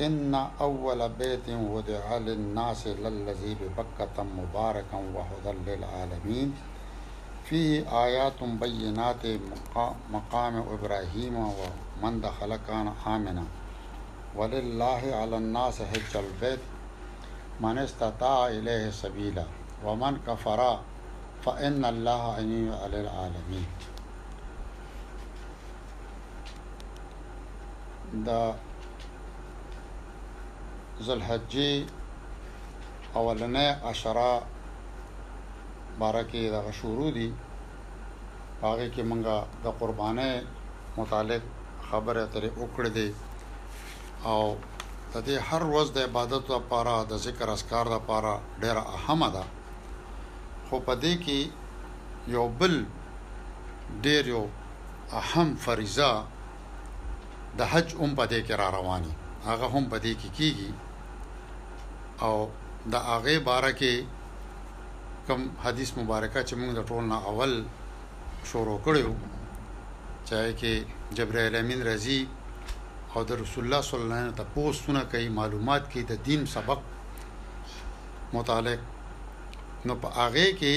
إن أول بيت وضع للناس للذي ببكة مباركا وهدى للعالمين فيه آيات بينات مقام إبراهيم ومن دخل كان آمنا ولله على الناس حج البيت من استطاع إليه سبيلا ومن كفر فإن الله غني على العالمين دا ذوالحجې اولنۍ عشره باره کې دغه شروع دي په هغې کې مونږ د قربانۍ متعلق خبره ترې وکړې دي او د دې هر ورځ د عبادت لپاره د ذکر اسکار لپاره ډېره اهمه ده خو په دې کې یو بل ډېر یو اهم فریضه د حج هم په دې کې را رواني هغه هم په دې کې کیږي او د هغه باره کې کوم حدیث مبارکه چې موږ د ټول نه اول شروع کړو چې کې جبرائیل امین رضی او د رسول الله صلی الله علیه وسلم ته پوښتنه کوي معلومات کې د دین سبق متعلق نو په هغه کې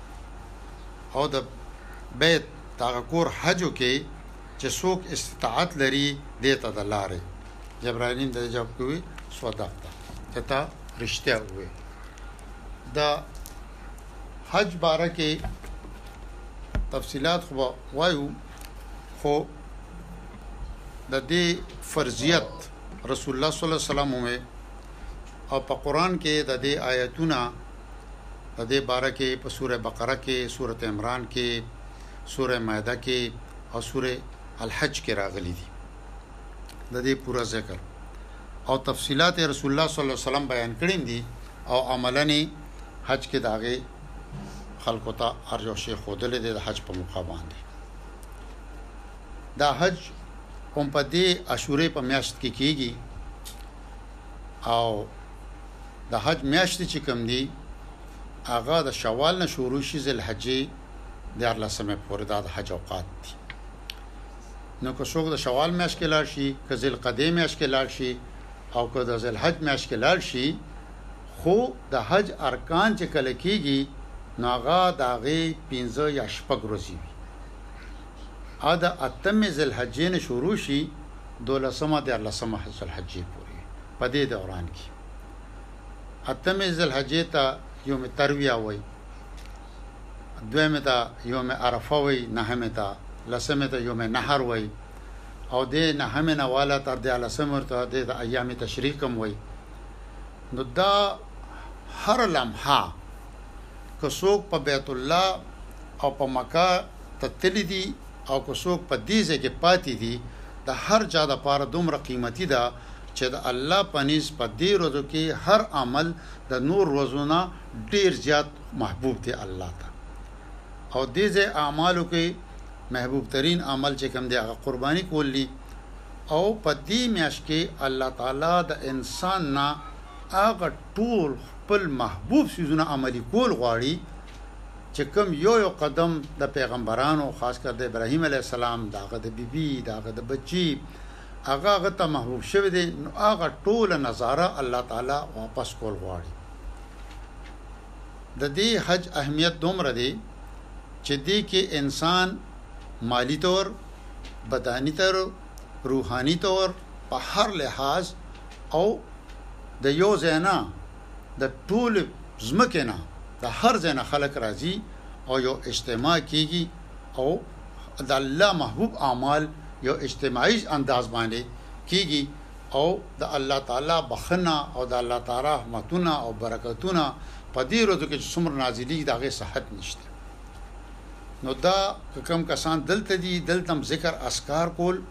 او د بیت د هغه کور حجو کې چې څوک استطاعت لري دې ته د لارې جبرائیل د جواب کوي صدقت ته رښتیا وي د حج باره کې تفصيلات خو وایو خو د دې فرضیت رسول الله صلی الله علیه وسلم او په قران کې د دې آیتونه په دې باره کې په سوره بقره کې سوره عمران کې سوره مائده کې او سوره الحج کې راغلي دي د دې پوره ذکر او تفصيلات رسول الله صلی الله علیه وسلم بیان کړی دي او عملاً حج کې داغه خلکو ته هر یو شی خودلې د حج په موقع باندې دا حج هم په دې اشوره په میاشت کې کیږي او د حج میاشتې چې کوم دي هغه د شوال نه شروع شي ذل حجې دیار لسمه پورې دا د حج اوقات دي نو که څوک د شوال میاشت کې لاړ شي که ذل قدې میاشت کې لاړ شي او که د ذل حج میاشت کې لاړ شي خو د حج ارکان چې کله کیږي نو هغه د هغې پنځه یا شپږ ورځې وي هغه د اتمې ذوالحجې نه شروع شي دولسمه دیارلسمه ذوالحجې پورې په دې دوران کې اتمې ذوالحجې ته یوم ترویه وایي دویمه ته یوم عرفه وایي نهمه ته لسمه ته یوم نهر وایي او د نهمه نه والا تر دیارلسمه ورته د ایام تشریق هم وایي نو دا هر لمحه که څوک په بیت الله او په مکه ته تللي دي او که څوک په دې ځای کې پاتې دي د هر چا لپاره دومره قیمتي ده چې د الله په نزد په دې ورځو کې هر عمل د نور ورځو نه ډېر زیات محبوب دی الله ته او دې ځای اعمالو کې محبوب ترین عمل چې کوم دی هغه قرباني کول دي او په دې میاشت کې الله تعالی د انسان نه هغه ټول خپل محبوب څیزونه عملي کول غواړي چې کوم يو يو قدم د پيغمبرانو خاص کر د ابراهيم عليه السلام د هغه د بي بي د هغه د بچي هغه هغه ته محبوب شوی دی نو هغه ټوله نظاره الله تعالی واپس کول غواړي د دې حج اهمیت دومره دی چې دې کې انسان مالی طور بدانی طور روحانی طور په هر لحاظ او د یو زینا د ټولې ځمکې نه د هر ځای نه خلک راځي او یو اجتماع کیږي او د الله محبوب اعمال یو اجتماعي انداز باندې کیږي او د الله تعالی بخنه او د الله تعالی رحمتونه او برکتونه په دې ورځو کې چې څومره نازلېږي د هغې صحت نشته نو دا کوم کسان دلته دي دلته ذکر اسکار کول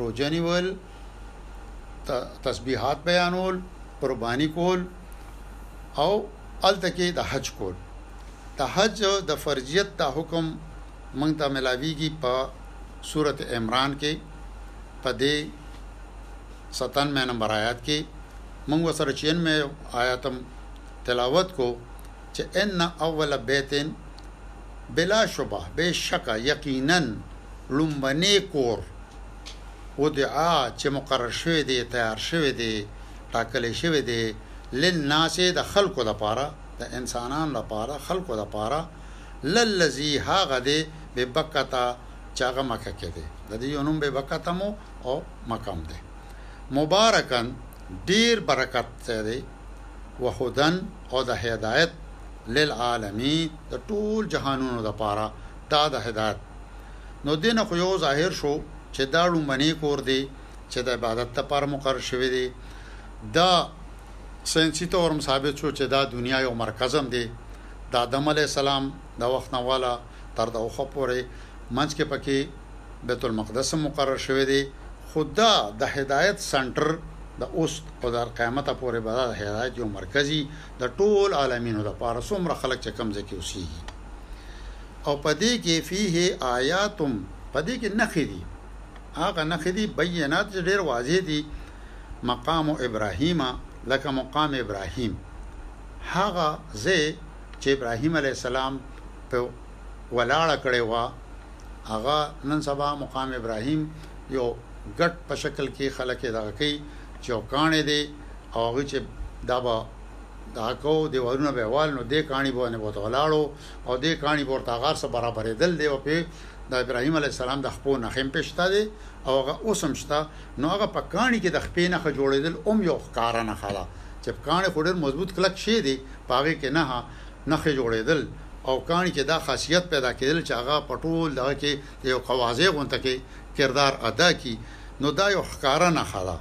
روزه نیول تسبیحات بیانول قربانی کول او الته کې د حج کول د حج د فرضیت د حکم مونږ ته ملاویږي په سورت عمران کې په دې 97 نمبر آیات کې موږ سره 96 آیاتم تلاوت کو چې ان اول بیتن بلا شبه بشکا یقینا لومبنه کور ودعا چې مقرر شوی دی تیار شوی دی ټاکل شوی دی للناس د خلکو د پاره د انسانان د پاره خلکو د پاره للذي هغه دی ببکتا چې هغه مکه کې دی د دې یو نوم ببکتا مو او مکم دی مبارکن ډیر برکت دی وهدن او د هدایت للعالمین د ټول جهانونو د پاره دا د هدایت نو دې نه خو يو ظاهر شو چې دا ړومبنې کور دې چې د عبادت ته پاره مقرر شوې دې دا ساينسي طور هم ثابت شو چې دا دنيا يو مرکز هم دې د آدم عليه السلام د وخت نه والا تر د اوخه پورې منځ کې پکې بيت المقدس هم مقرر شوې دې خو دا د هدايت سنټر د اوست او د قيامت پورې به د هدايت يو مرکزي د ټول عالمينو د پاره څومره خلک چې کم ځکه اوسيږي او په دې کې فيه آيات په دې کې نښې دي هغه نښې دي بينات چې ډېر واضح دي مقام ابراهيم لکه مقام ابراهيم هغه ځای چې ابراهيم عليه السلام په ولاړه کړې و هغه نن سبا مقام ابراهيم یو ګټ په شکل کې خلک دا کوي چوکانې دي او هغه چې دا به دا کو دیوالونه به وال نو دې کاڼي باندې وته ولاړو او دې کاڼي به ورته هغه هر څه برابرېدل دی او پې د ابراهیم علیه السلام د خپو نښې هم پې شته دی او هغه اوس هم شته نو هغه په کاڼي کې د خپې نښه جوړېدل هم یو ښکاره نښه ده چې کاڼی خو ډېر مضبوط کلک شی دی په هغې کې نهه نښې جوړېدل او کاڼي کې دا خاصیت پیدا کېدل چې هغه په ټول دغه کې د یو قوازې غونته کې کردار ادا کړي نو دا یو ښکاره نښه ده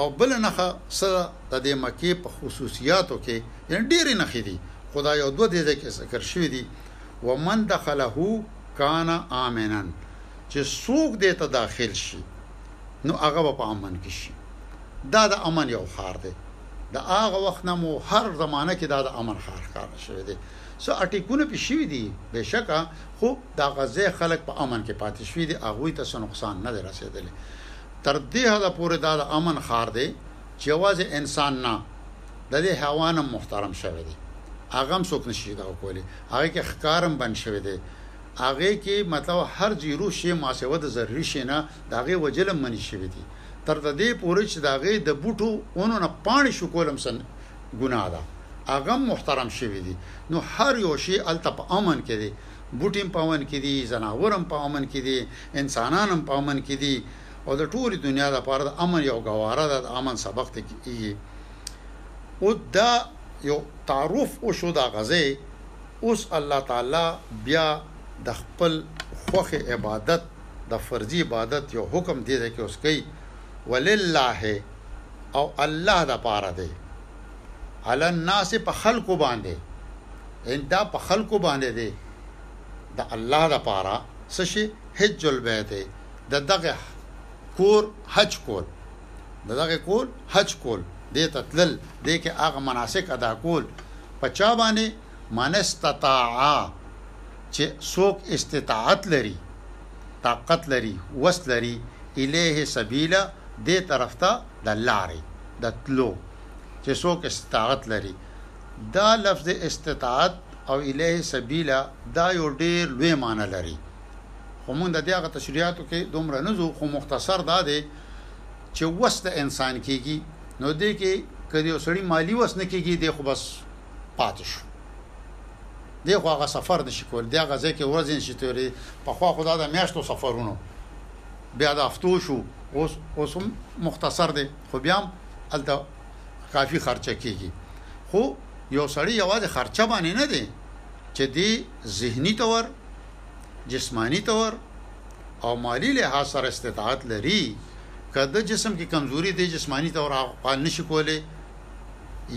او بله نښه څه ده د دې مکې په خصوصیاتو کې یعنی ډیرې نښې دي خو دا یو دوه دې ځای کې ذکر شوي دي ومن دخله کان آمنا چې څوک دې ته داخل شي نو هغه به په امن کې شي دا د امن یو خار دی د هغه وخت نه مو هر زمانه کې دا د امن خار ښکار شوی دی سو اټیکونه په شوی دي بهشکه خو دا غزه خلک په امن کې پاتې شوی دي هغه ته څه نقصان نه رسیدلی تر دې حد پورې دا د امن خار دی چې یوازې انسان نه د دې حیوان هم محترم شوی دی هغه هم څوک نشي دا کولی هغه کې ښکار هم بند شوی دی هغه کې مطلب هر زیرو شی ماسیوه د ضروري شی نه د هغې وجل هم منې شوی دی تر د دې پورې چې د هغې د بوټو اونو نه پاڼې شکول هم سن ګناه ده هغه هم محترم شوی دی نو هر یو شی هلته په امن کې دی بوټي هم په امن کې دي ځناور هم په امن کې دي انسانان هم په امن کې دي او د ټولې دنیا د پاره د امن یو ګواره ده د امن سبق ته کیږي او دا یو تعارف او شو دا غزه اوس الله تعالی بیا د خپل خوخ عبادت د فرضي عبادت یو حکم دی چې اوس کوي ولله او الله د پاره دی علی الناس په خلکو باندې ان دا په خلکو باندې دی د الله د پاره سشي حج البيت د دغه کور حج کول، د دغه کور حج کول، دې ته تلل، دې کې هغه مناسک ادا کول، په چا باندې، من استطاعا، چې څوک استطاعت لري، طاقت لري، وس لري، الیه سبیلا، دې طرف ته د لارې، د تلو، چې څوک استطاعت لري، دا لفظ استطاعت او الیه سبیلا دا یو ډېر لوی معنی لري. خو موږ د دې هغه تشریحاتو کې دومره نه ځو خو مختصر دا دی چې وس د انسان کېږي نو دې کې که یو سړی مالی وس نه کېږي دی خو بس پاتې شو دی خو هغه سفر نشي کول دی هغه ځای کې ورځې نشي تیرې په خوا خدا د میاشتو سفرونو بیا د هفتو شو اوس اوس مختصر دی خو بیا هم الته کافي خرچه کیږي خو یو سړی یوازې خرچه باندې نه دی چې دی ذهني تور جسماني طور او مالي لحاظ سره استطاعت لري که د جسم کې کمزوري دی جسماني طور هغه نشي کولی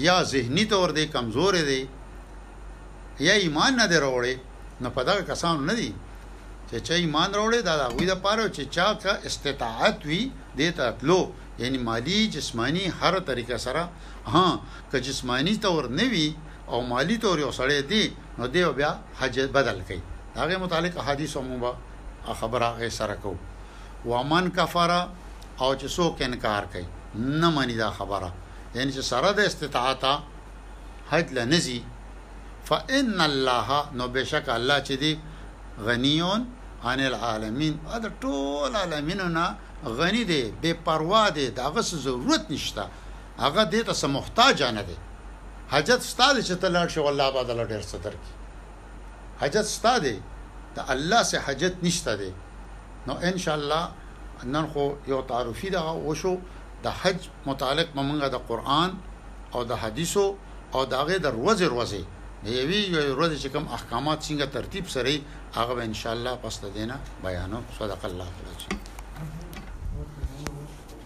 یا ذهني طور دی کمزور دی یا ایمان نه دی راوړی نو په دغه کسانو نه دی چې چا ایمان راوړی دا د هغوی دپاره چې چا که استطاعت وي دې ته تلو یعنی مالي جسماني هره طریقه سره ها که جسماني طور نه وي او مالي طور یو سړی دی نو دی او بیا حج بدل کړي هغه متعلق احادیث هم به خبره غي سره کو ومن کفر او چې څوک انکار کوي نه مني دا خبره یعنی چې سره د استطاعت حج لنزي فإن الله نو بشک الله چې دی غنیون عن العالمین دا ټول عالمینو نه غنی دی بے پروا دی داغه ضرورت نشته هغه دې ته څه محتاجه نه دی حاجت ستا دی چې ته لاړ شې او الله به درله ډېر څه درکړي حاجت ستا دی د الله څخه حاجت نشته دی نو ان شاء الله نن خو یو تعارفي دغه وشو د حج متعلق مونږه د قران او د حدیثو او داغه د روزه روزه د یوې یوې ورځې چې کوم احکامات څنګه ترتیب سره هغه به ان شاء الله پس د دینه بیانو صدق الله العظیم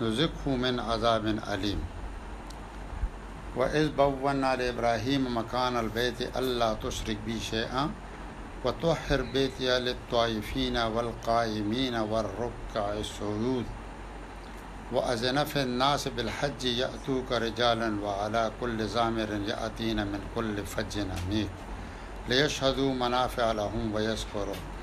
نزقه من عذاب أليم وإذ بوّنا لإبراهيم مكان البيت ألا تشرك بي شيئا وطهر بيتي للطائفين والقائمين والركع السجود وأذن في الناس بالحج يأتوك رجالا وعلى كل زامر يأتين من كل فج عميق ليشهدوا منافع لهم ويذكروا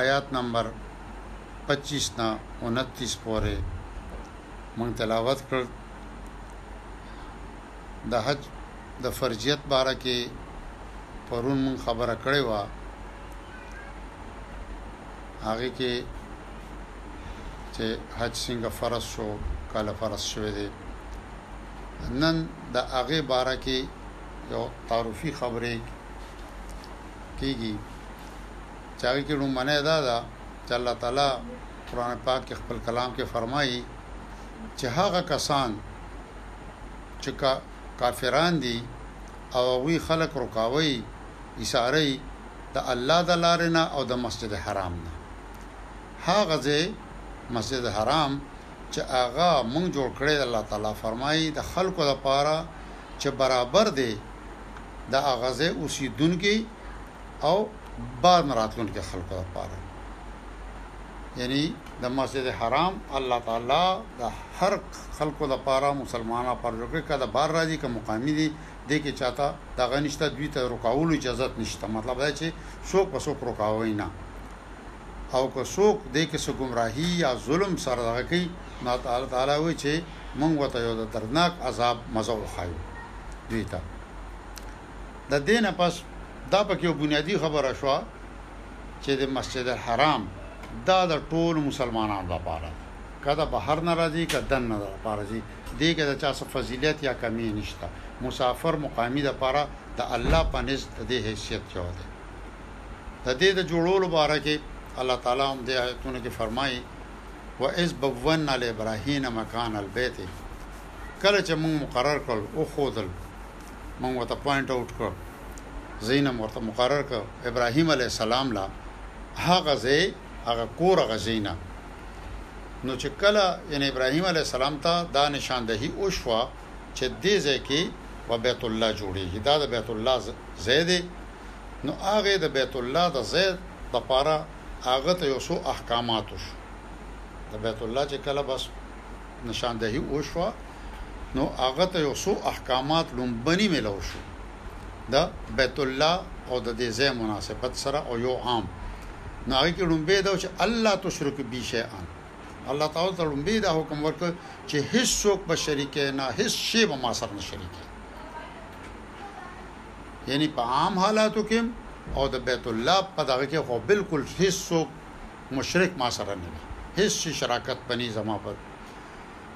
آیات نمبر پچیس نه انتیس پورې موږ تلاوت کړل د حج د فرضیت باره کې پرون موږ خبره کړې و هغه کې چې حج څنګه فرض شو کله فرض شوه دی نن د هغه باره کې یو تعارفي خبرې کیږي چې هغه کې لومړنۍ دا ده چې الله تعالی قران پاک کې خپل کلام کې فرمایي چې هغه کسان چې کا کافران دي او هغه خلک رکاوي ایثاري د الله د لارې نه او د مسجد حرام نه هغه ځای مسجد حرام چې هغه مونږ جوړ کړی الله تعالی فرمایي د خلکو لپاره چې برابر دی د هغه ځای اوسیدونکو او بعد نه راتلونکي خلکو لپاره یعنی د مسجد حرام الله تعالی د هر خلکو لپاره مسلمانانو پر جوړ کړی کده بار راځي که مقامی دي د کې چاته د غنښت دوی ته رکاولو اجازه نشته مطلب دا چې څوک په څوک رکاوي نه او که څوک د کې سو گمراهي یا ظلم سره دغه کوي نو تعالی تعالی وی چې مونږ وته یو د درناک عذاب مزه وخایو دوی ته د دې نه پس دا پکې یو بنیادي خبره شوه چې د مسجد الحرام دا د ټولو مسلمانانو لپاره ده، که د بهر نه راځي که دننه لپاره راځي، دې کې د چا څه فضیلت یا کمی نشته، مسافر مقامي لپاره د الله په نزد د دې حیثیت یو دی. د دې د جوړولو باره کې الله تعالی هم دې آیتونو کې فرمایي، واذ بوّنا لابراهین مکان البیت کله چې مونږ مقرر کړل، وښودل، مونږ ورته پوینټ آوټ کړ زینم ورته مقرر کړ ابراهیم علی السلام لا هغه زی هغه کور هغه زینا نو چې کله ان ابراهیم علی السلام ته دا نشاندهی او شوا چې دې ځای کې و بیت الله جوړیږي دا د بیت الله زید نو هغه د بیت الله د زید د پاره هغه ته یو څو احکامات وشو د بیت الله چې کله بس نشاندهي وشوه نو هغه ته یو څو احکامات لومبني ملو شو د بیت الله او د دې ځای مناسبت سره او یو عام نو هغه کې لومبه دا چې الله تشرک بي شیئا الله تعالی ته لومبه دا حکم ورکړ چې هیڅ څوک به شریک نه هیڅ شی به ما سره نه شریک یعنی په عام حالاتو کې او د بیت الله په دغه کې خو بالکل هیڅ څوک مشرک ما سره نه وي هیڅ شي شراکت بني زما په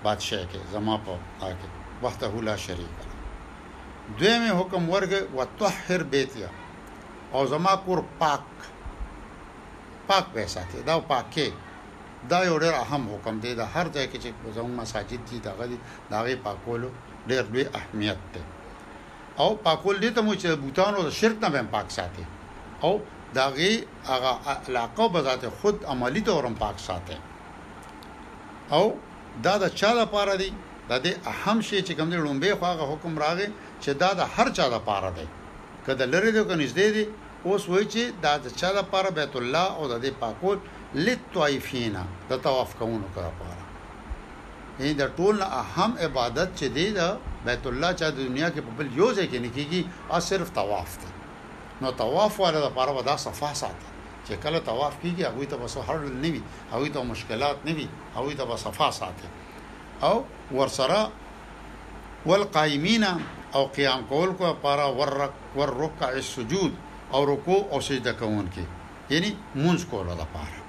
بادشاہ کې زما په هغه وحده لا شریک ده دوی مې حکم ورګه وتطهر بیتیا او زما کور پاک پاک به ساتي دا پاکه دا یو ډېر اهم حکم دی دا هر ځای کې چې زموږ مساجد دي دغه دي داغه پاکولو ډېر لوی اهمیت دی او پاکول دې ته هم وایي چې د بتانو د شرک نه به هم پاک ساتې او د هغې هغه علاقه به ذات خود عملي طور هم پاک ساتې او دا د چا لپاره دی د دې اهم شی چې کوم دی لومبه خو هغه حکم راغی چې دا د هر چا لپاره دی که د لری دی که نږدې دی اوس وایي چې دا د چا لپاره بیت الله او د دې پاکول للطائفین د طواف کوونکو لپاره یعنی د ټول نه اهم عبادت چه دی د بیت الله چه د دنیا کې په بل یو ځای کې نه کیږي هغه صرف طواف دی نو طواف والا د پاره به دا صفا ساته چه کله طواف کیږي هغوی ته به څه هړل نه وي هغوی ته مشکلات نه وي هغوی ته به صفا ساته او ورسره والقائمین او قیام کول کو پاره ورک ور رکع السجود او رکوع او سجده کوونکي یعنی منځ کولو د پاره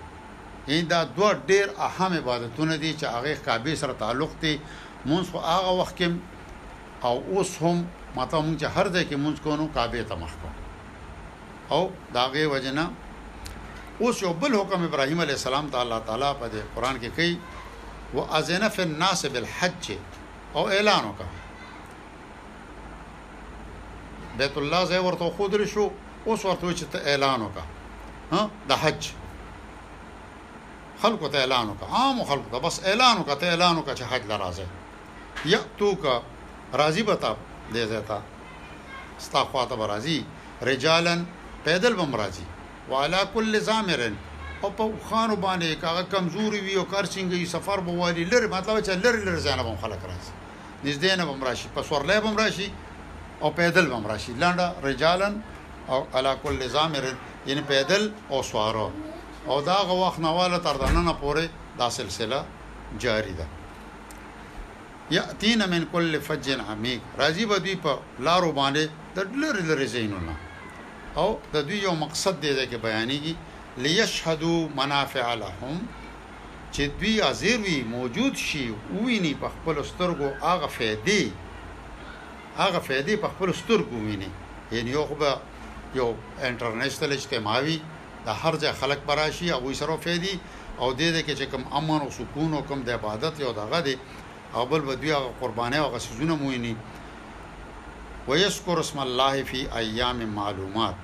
یعنی دا دوه ډیر اهم عبادتونه دی چه هغه کعبه سره تعلق دی مونځ خو هغه وخت کیم او اوس هم مطلب مونږ چه هر ځای کې مونځ کوو نو کعبه ته مخ کوو او دا غي وجنه اوس یو بل حکم ابراهیم علی السلام ته الله تعالی په دې قران کې کوي واذن فی الناس بالحج او اعلان وکړه بیت الله ځای ورته خودل شو اوس ورته چې ته اعلان وکا ها د حج خلکو ته اعلان وکا عام خلکو ته بس اعلان وکا ته اعلان وکا چې حج لراځه یا تو کا راضی بتا دې زتا ستا خواته برازي رجالن پیدل بم راځي وعلى كل زامرن او په خانو باندې کاغه کمزوري وي او کار څنګه یې سفر بوالي لر مطلب چې لر لر ځانه بم خلک راځي نږدې نه بم راشي په سورلې بم راشي او پیدل بم راشي لنډه رجالن او علا کل زامر یعنی پیدل او سوارو او دا غو وخت نواله تر دننه پورې دا سلسله جاری ده یاتین من کل فج عمیق راځي به دوی په لارو باندې د لری لری زینونه او د دوی یو مقصد دی چې بیانېږي ليشهدوا منافع لهم چې دوی حاضر وي، موجود شي، وویني په خپلو سترګو هغه فیدې، هغه فیدې په خپلو سترګو وویني، یعنې یو خو به یو انټرنشنل اجتماع وي، د هر ځای خلک به راشي، هغوی سره به فیدې او دې ځای کې چې کوم امن او سکون او کوم د عبادت یو دغه دی او بل به دوی هغه قربانۍ او هغه څیزونه هم وویني، ویذکروا اسم الله فی ایام معلومات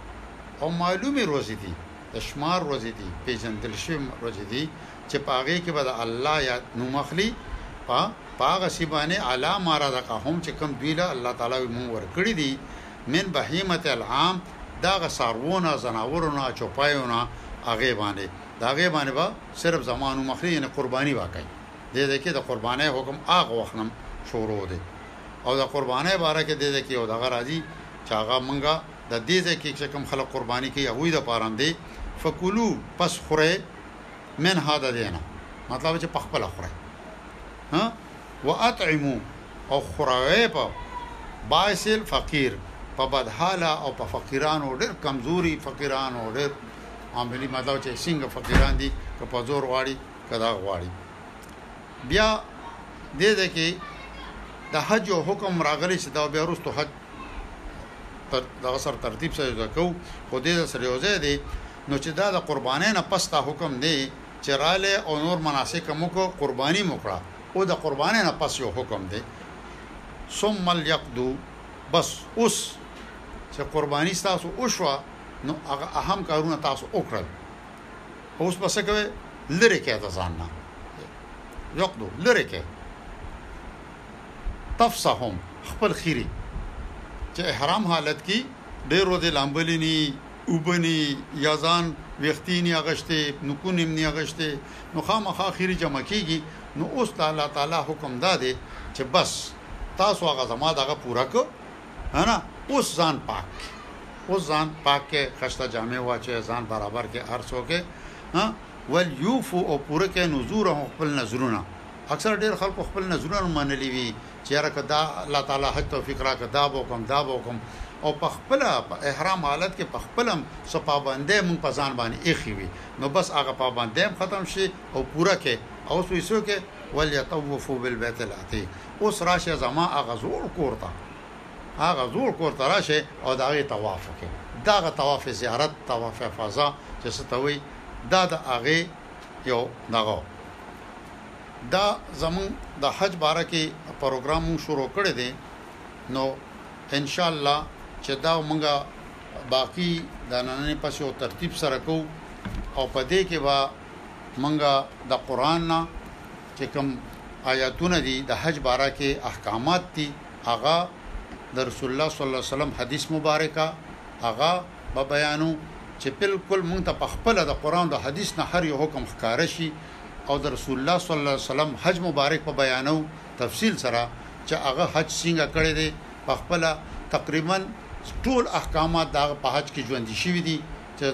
او معلومې روځې دي. د شمار ورځې دي، پېژندل شوې ورځې دي، چې په هغې کې به د الله یاد، نوم، اخلي، په، په هغه څه باندې، علی ما رزقهم، چې کوم دوی له، الله تعالی، وي مونږ ورکړي دي، من بهیمة الانعام، د هغه څاروو نه، ځناورو نه، چوپایو نه، هغې باندې، د هغې باندې به صرف زما نوم اخلي، یعنې قرباني به کوي، دې ځای کې د قربانۍ حکم هغه وخت نه شروع دی او د قربانۍ باره کې دې ځای کې یو دغه راځي چې هغه مونږ. د دې ځای کې چې کوم خلک قرباني کوي هغوی د پاره هم دی فکلو پس خورئ منها د دې نه مطلب چې په خپله خورئ ها واطعمو او خورئ په باعث الفقير په بدحاله او په فقیرانو ډېر کمزوري فقیرانو ډېر عملی مطلب چې څنګه فقیران دي که په زور غواړي که دا غواړي بیا دې ځای کې د حج یو حکم راغلی چې دا بیا وروسته حج تر دغه سره ترتیب سره یوځای کوو خو دې ځای سره یوځای دی نو چې دا د قربانۍ نه پس دا حکم دی چې رالی او نور مناسک مو کو قرباني مو کړه او د قربانۍ نه پس یو حکم دی ثم ليقدو بس اوس چې قرباني تاسو وشوه نو هغه اهم کارونه تاسو وکړل اوس بس کوي لری کې ته ځان نه یقدو لری کې تفسهم خپل خيري چې احرام حالت کې ډېر ورځې لامبلې ني وبني یا ځان وختي ني اغشته نکونه ني اغشته نو خامخا خيري جمع کیږي نو اوس د الله تعالی حکم دا دی چې بس تاسو هغه زما دغه پورا کو هنه اوس ځان پاک کې اوس ځان پاک کې خسته جامې واچې ځان برابر کې هر څوک ها ول یوفو او پوره کې نذورهم خپل نذرونه اکثر ډیر خلکو خپل نذرونه منلي وي چې راکه دا الله تعالی حج توفیق راکه دا به کوم دا به کوم او په خپل په احرام حالت کې په خپلم سپابندې مونږ په ځان باندې اخی وي نو بس هغه پابندې ختم شي او پوره کې او سویسو کې وليطوفوا بالبيت العتيق اوس راشه زما هغه زوړ کور ته هغه زوړ کور ته راشه او دا غي طواف وکي دا غ طواف زیارت طواف فضا چې ستوي دا د هغه یو دغه دا زمون د حج باره کې پروګرام مون شروع کړی دی نو ان شاء الله چې دا مونږه باقی د نننې پس یو ترتیب سره کو او په دې کې با مونږه د قران نه چه کوم آیاتونه دی د حج باره کی احکامات دی هغه د رسول الله صلی الله علیه وسلم حدیث مبارکه هغه به بیانو چه بالکل مونږ ته پخپل د قران او حدیث نه هر یو حکم ښکاره شي او د رسول الله صلی الله علیه وسلم حج مبارک په بیانو تفصیل سره چه هغه حج څنګه کړی دی پخپل تقریبا ټول احکامات د هغه په حج کی ژوندی شوی دی چه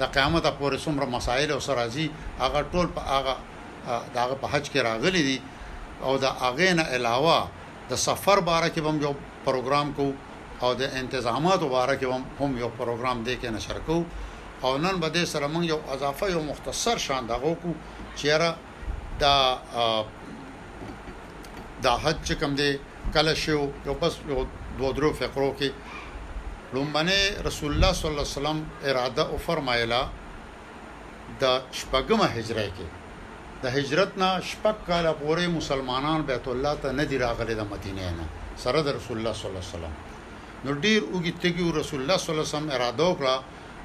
د قیامت پورې څومره مسائل او سرازی هغه ټول په هغه د هغه په حج کې راغلي دي او د هغه نه علاوه د سفر باره کې هم یو پروګرام کو او د انتظاماتو باره کې هم هم یو پروګرام دی کې نشر کو او نن به د سره موږ یو اضافه یو مختصر شان دغه کو چیرې دا دا حج کوم دی کله شو یو بس یو دوه درو فقرو کې لومبنه رسول الله صلی الله علیه وسلم اراده او فرمایله د شپږمه هجرۍ کې د هجرت نه شپږ کاله پورې مسلمانان بیت الله ته نه دي راغلي د مدینې نه سره د رسول الله صلی الله علیه وسلم نو ډیر اوږي تګي رسول الله صلی الله علیه وسلم اراده وکړه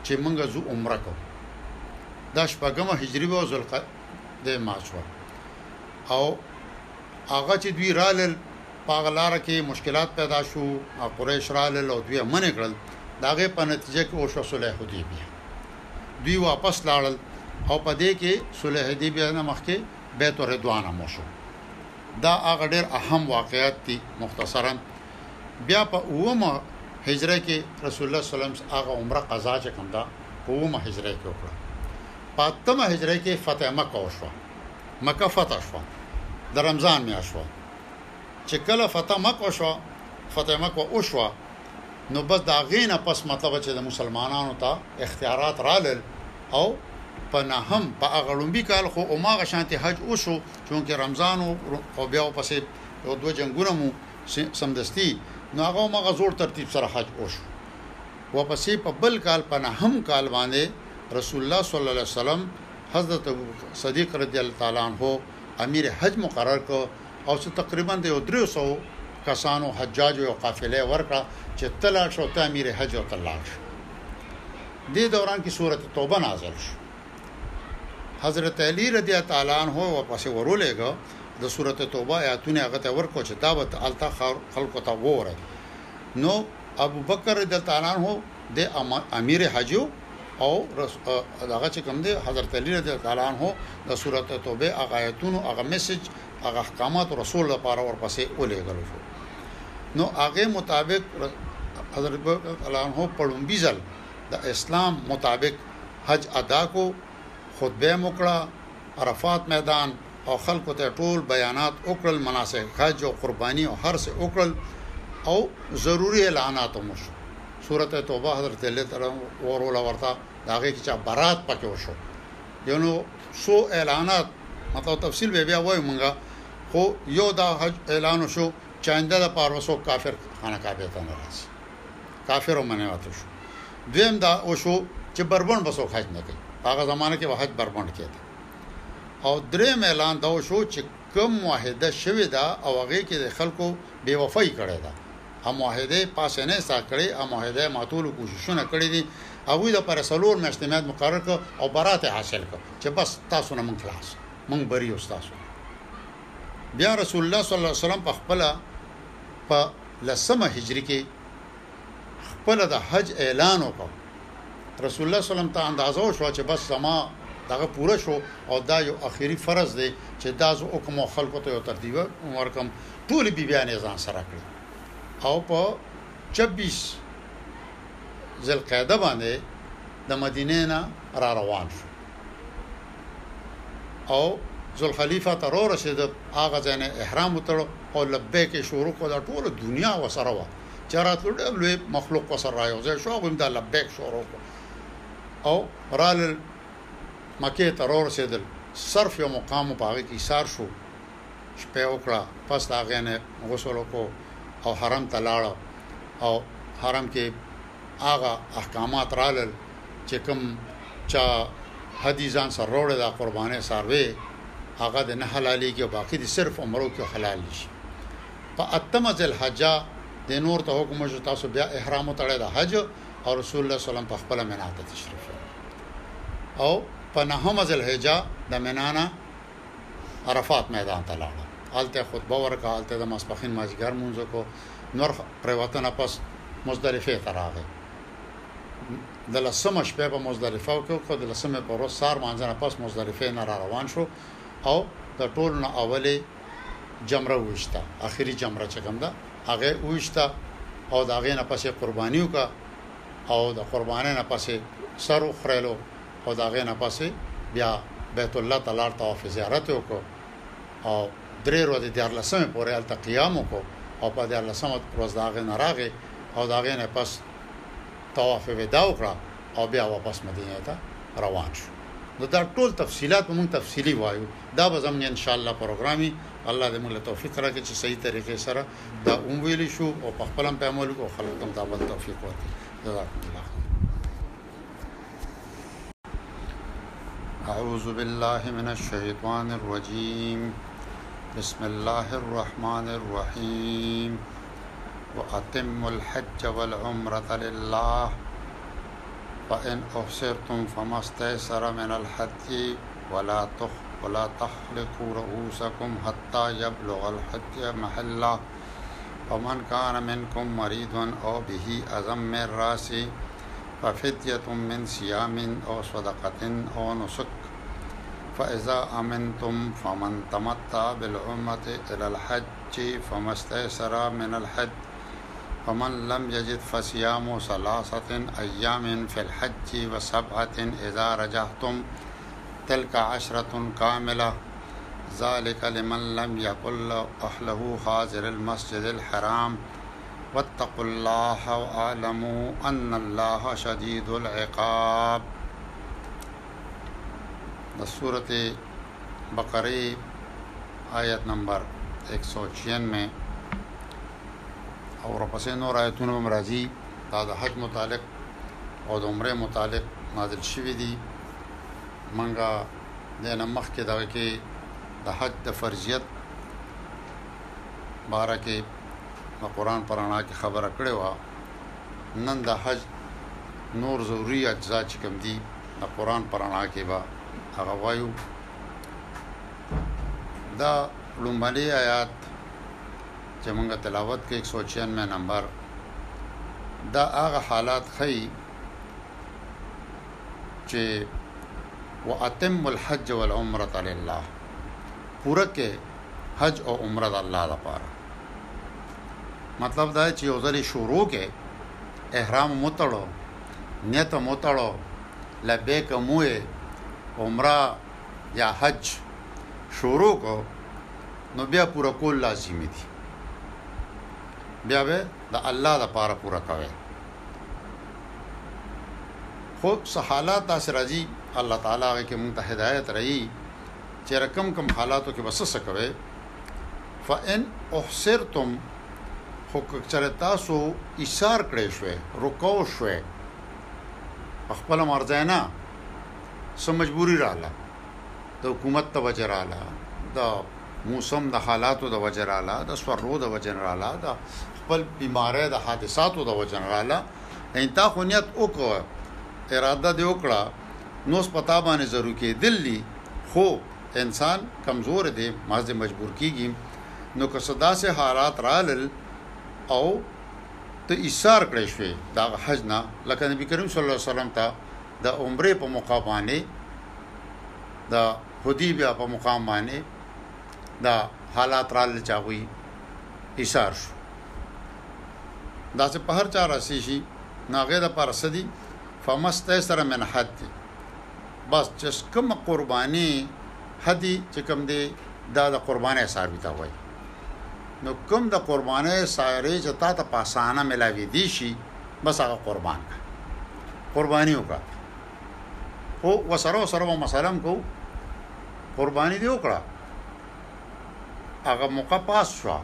چې مونږ زو عمره کو دا شپږمه هجری و ذوالقعده د مارچ و او هغه چې دوی رالل پاغه لار کې مشکلات پیدا شو او قریش رالل او دوی منې کړل داغه په نتیجه کې او شو صلح حدیبیه دوی واپس لاړل او په دې کې صلح حدیبیه نه مخکې بیت الرضوان هم وشو دا هغه ډېر اهم واقعیت دي مختصرا بیا په اومه هجره کې رسول الله صلی الله علیه وسلم هغه عمره قضا چې کوم دا په اومه هجره کې وکړه په اتمه هجره کې فتح مکه وشو مکه فتح شو د رمضان میاشت شو چې کله فتح مکه شو فتح مکه وشو نو بس د هغې نه پس مطلب چې د مسلمانانو ته اختیارات رالل او په نهم په هغه ړومبي کال خو هماغه شانتې حج وشو چونکې رمضان او بیا پسې یو دوه جنګونه مو سمدستي نو هغه هماغه زوړ ترتیب سره حج وشو وپسې په بل کال په نهم کال باندې رسول الله صلی الله علیه وسلم حضرت ابو صدیق رضی الله تعالی عنہ امیر حج مقرر کړ او څه تقریبا د یو دریو سوو کسانو حجاجو یو قافله یې ورکړه چې ته لاړ شو ته امیر حج او ته لاړ شو دې دوران کې سورت توبه نازل شو حضرت علی رضی الله تعالی عنہ ورپسې ورولېګو د سورت توبه آیاتونه هغه ته ورکو چې دا به التا خلکو ته وره نو ابو بکر رضی الله تعالی عنہ د امیر حجو او دغه چې کوم دی حضرت علی رضی الله تعالی عنہ د سورته توبه هغه آیتونو هغه میسج هغه احکامات رسول لپاره ورپسې ولېږل شو نو هغه مطابق حضرت الله عنه په لومبي ځل د اسلام مطابق حج ادا کو خطبه مکړه عرفات میدان او خلکو ته ټول بیانات وکړل مناسک حج او قربانی او هر څه وکړل او ضروری اعلانات هم وشو سورته توبه حضرت الله تعالی وروله ورته داغه کې چا برات پکې وشو یونو سو اعلانات مطلب تفصیل به بیا وای مونږه خو یو دا حج اعلان شو چاینده د پاروسو کافر خانه کابه ته ناراض کافر او منعوت شو دویم دا او شو چې بربند بسو حج نه کوي هغه زمانه کې حج بربند کېده او درې اعلان دا شو چې کوم معاهده شوې ده او هغه کې د خلکو بے وفای کړې ده ا معاهده پاسه نه سا کړې ا معاهده ماتولو کوششونه کړې دي هغه د پر سلور میاشتې میاد مقرر ک او برات حاصل ک چې بس تاسو نه من خلاص من بری او تاسو بیا رسول الله صلی الله علیه وسلم په خپل په لسمه هجري کې خپل د حج اعلان وکړ رسول الله صلی الله علیه وسلم ته اندازه وشو چې بس زما دغه پوره شو او دا یو اخیری فرض دی چې دا زه حکم خلکو ته یو ترتیب ورکم ټول بی بیان ځان سره کړی او په 26 ذل قاعده باندې د مدینې نه را روان شو او ذوالخلیفه ته رو رسید هغه ځای نه احرام وتړ او لبیک شروع کړ د ټوله دنیا وسره و چې راتلو ډېر لوی مخلوق وسره را یو ځای شو هغوی هم دا لبیک شروع کړ او رالل مکې ته را ورسېدل صرف یو مقام په هغې کې ایسار شو شپه وکړه پس د هغې نه غسل وکړو او حرم ته لاړ او حرم کې هغه احکامات رالل چه کوم چا هدی ځان سره راوړی دا قربانه ساروی هغه د نه حلاليږي او باقي د صرف عمرو کې حلال شي په اتمه ذل حجه د نور ته حکم شو تاسو بیا احرام تړی د حج او رسول الله صلی الله علیه وسلم په خپل مینا ته تشریف او په نهمه ذل حجه د منانا عرفات میدان ته لاړ آلته خطبه ورکا آلته د ماسپخین مازیګر مونږ کو نور پریوتنه پس مزدلفه ته راغی د لسمه شپه په مزدلفه کې وکړه د لسمه په ورځ سار مانځنه پس مزدلفه نه را روان شو او د ټول نه اولې جمره وښتا اخیری جمره چې کوم ده هغه وښتا او دا غې نه پسې قرباني وکړه او د قربانې نه پسې سر وخړلو او دا غې نه پسې بیا بیت الله تعالی طواف زیارت وکړه او درې ورځې دیارلسمې پورې هلته قیام وکړو او په دیارلسمه ورځ د هغې نه راغې او د هغې نه پس طواف ودا وکړه او بیا واپس مدینه ته روان شو نو دا ټول تفصيلات موږ تفصيلي وایو دا به زموږ ان شاء الله پروګرامي الله دې موږ له توفیق راکړي چې صحیح طریقې سره دا اوم ویل شو او په خپل هم په عمل او خلکو ته دا بل توفیق ورکړي جزاک الله أعوذ بالله من الشيطان الرجيم بسم الله الرحمن الرحيم وأتم الحج والعمرة لله فإن أحصرتم فما استيسر من الحج ولا تخ ولا تحلقوا رؤوسكم حتى يبلغ الحج محله ومن كان منكم مريض أو به أزم من راسه ففدية من صيام أو صدقة أو نسك فإذا أمنتم فمن تمتع بالعمرة إلى الحج فما استيسر من الحج ومن لم يجد فصيام ثلاثة أيام في الحج وسبعة إذا رجعتم تلك عشرة كاملة ذلك لمن لم يقل أهله حاضر المسجد الحرام واتقوا الله واعلمو ان الله شدید العقاب د سورته بقره آیت نمبر 196 او ورپسې نور آیتونه هم راځي دا د حج متعلق او د عمره متعلق نازل شوی دی منګه د نمخ کې دغه کې د حج د فرضیت باره کې د قرآن په رڼا کې خبره کړې وه نن د حج نور ضروري اجزا چې کوم دي د قرآن په رڼا کې به هغه وایو دا لومړی آیات چې موږ تلاوت کې 196 نمبر دا هغه حالات خي چې واتم الحج والعمره لله پوره کې حج او عمره د الله لپاره مطلب دا چې یو ځلې شروع کې احرام متړو نیت متړو لبیک موه عمره یا حج شروع کو نو بیا پورا کول لازم دي بیا به د الله لپاره پورا کوي خو سحالات داسې راځي الله تعالی هغه کې مونږ ته هدایت رہی چې رقم کم حالاتو کې بس څه کوي فان احسرتم خو کچره تاسو ایثار کړی شوي رکو شوي خپل مرزه نه سم مجبوری رااله د حکومت ته وجراله د موسم د حالاتو د وجراله د سورو د وجراله د خپل بیمارۍ د حادثاتو د وجراله ان تا خو نیت وکړه اراده دې وکړه نوس په تا باندې زروکېدل دي خو انسان کمزوری دی مازې مجبورکېږي نو که څه داسې حالات رالل او ته ایسار کړی شوې داغه حج نه لکه نبی کریم صلی الله علیه وسلم ته د عمره په مقام باندې د حدیبیا په مقام باندې دا حالات رالل چاغوي ایسار شو دا څه په هر چا راسي شي ناغه د پرسدي فما استيسر من هدي بس چه کومه قرباني هدي چه کوم دي دا د قربانۍ څاروي ته وايي نو کوم د قربانۍ څاروي چه تا ته په اسانه ملاويدي شي بس هغه قربان کا قرباني وکا خو وسره سره به مثلا کو قرباني دی وکړه هغه موقع پاس شو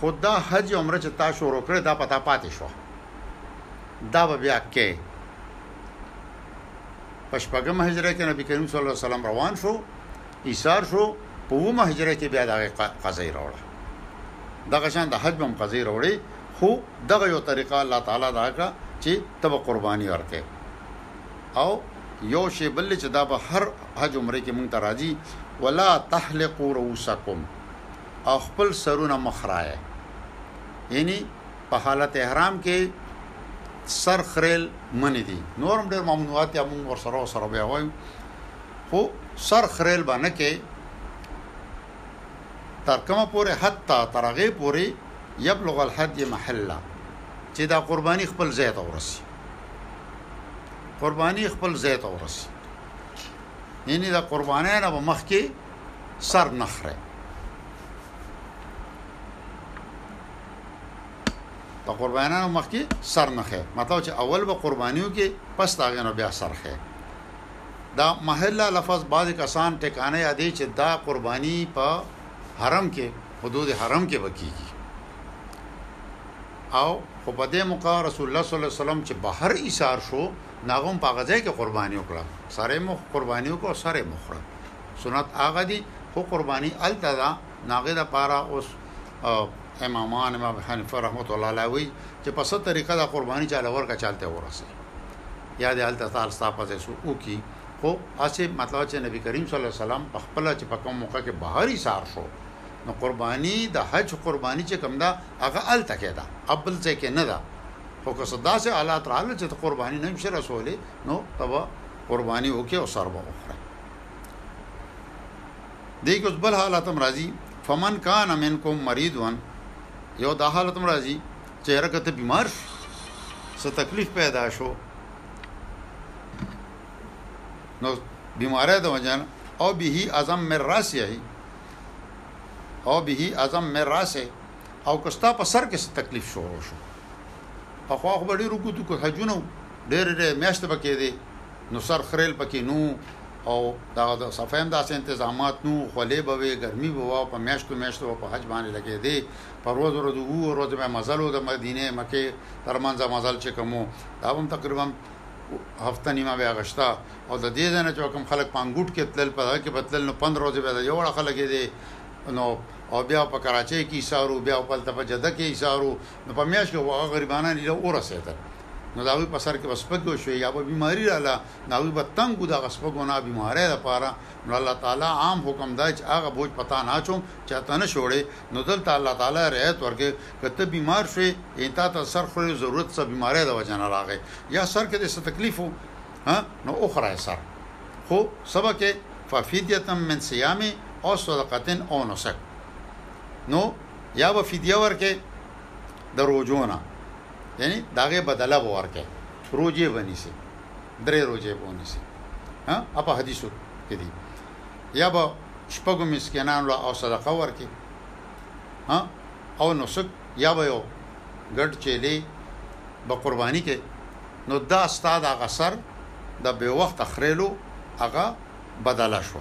خدا حج عمره چې تا شروع کړې دا پتا پاتې شو دا به بیا کۀ په شپږمه هجره کې نبی کریم صلی الله علیه وسلم روان شو ایثار شو په اومه هجره کې بیا دغه قضیه راوړه دغه شان د حج بم قضیه راوړي خو دغه یو طریقه الله تعالی دا کړه چې تب قرباني ورکې او یو شی بل چې دا به هر حج عمره کې مونږ ته راځي ولا تحلقوا رؤسکم او خپل سرونه مخرایه یعنی په حالت احرام کې سر خریل منی دي نورم ډېر ممنوعات یا موږ ور سره سره بیا وایو خو سر خریل باندې کې تر کومه پورې حتی تر هغه پورې یبلغ الهدی محله چې دا قرباني خپل ځای ته ورسي قرباني خپل ځای ته ورسي یعنی دا قربانای نه مخ کې سر نخره د قربانانو مخکې سر نه خې مطلب چې اول به قربانیو کې پس داغه نو بیا سر خې دا محله لفظ بعض کسان ټکانه یادې چې دا قرباني په حرم کې حدود حرم کې بکیږي او خو په دې موقع رسول الله صلی الله علیه وسلم چې بهر ایثار شو ناغم په غځای کې قرباني وکړه سره مخ قرباني وکړه سره مخره سنت هغه دي خو قرباني التدا نو هغه د پاره اوس امامان امام حنیفه رحمت الله علیه وی چې په ست طریقه دا قرباني چاله ورکا چالتته ورسه یا د حالت تعال ستاپته سو او کی خو اسی مطلب چې نبی کریم صلی الله علیه وسلم په خپل چې په کوم موقع کې بهاري سار شو نو قرباني د حج قرباني چې کوم دا هغه ال تکې دا ابل څه کې نه دا خو که صدا سه حالات رااله چې قرباني نه مشه رسولې نو تبا قرباني وکي او سر به وخره دې کې اوس بل حالت هم راځي فمن کان منکم مریضا یو دا حالت هم راځي چې هرکه ته بیمار شو څه تکلیف پیدا شو نو بیماری د وجه او به اعظم مر راسه او به اعظم مر راسه او کستا په سر کې څه تکلیف شروع شو په خو خو ډېر وکړو ته حجونو ډېر ډېر میاشت پکې دی نو سر خرېل پکې نه وو او د صفه هم داسې انتظامات نه وو، خولې به وې، ګرمي به وه او په میاشتو میاشتو به په حج باندې لګېدې، پر ورځو ورځو اوو ورځو به مزل و، د مدینې، مکې تر منځه مزل چې کوم و، دا به هم تقریباً هفته نیمه به اخیسته او د دې ځای نه چې به کوم خلک په انګوټ کې تلل، په هغه کې به تلل، نو پندره ورځې به یې د یو اړخه لګېدې، نو او بیا به په کراچۍ کې ایسار و، بیا به هلته په جده کې ایسار و، نو په میاشت کې هغه غریبانان ایله ورسېدل نو د هغوی په سر کې به سپږې وشوې یا به بیماري راله نو هغوی به تنګ وو د هغه سپږو نه بیمارۍ دپاره نو الله تعالی عام حکم دا چې هغه بوج په تا نه اچوم چې هغه ته نه شي وړی نو دلته الله تعالی رعایت ورکوي که ته بیمار شوې یعنې تا ته سر خورې ضرورت څه بیمارۍ د وجه نه راغی یا سر کې دې څه تکلیف و نو وخوره یې سر خو څه به کوې ففدیة من صیام او صدقة او نسک نو یا به فدیه ورکې د روزو نه یعنی داغه بدله به ورکې روزه بنی سي درې روزه بونی سي ها په حدیثو کې دي یا به شپږو مسکینان له او صدقه ورکې ها او نسک یا به یو ګډ چيلي به قرباني کې نو دا استاد هغه سر د به وخت خریلو هغه بدله شو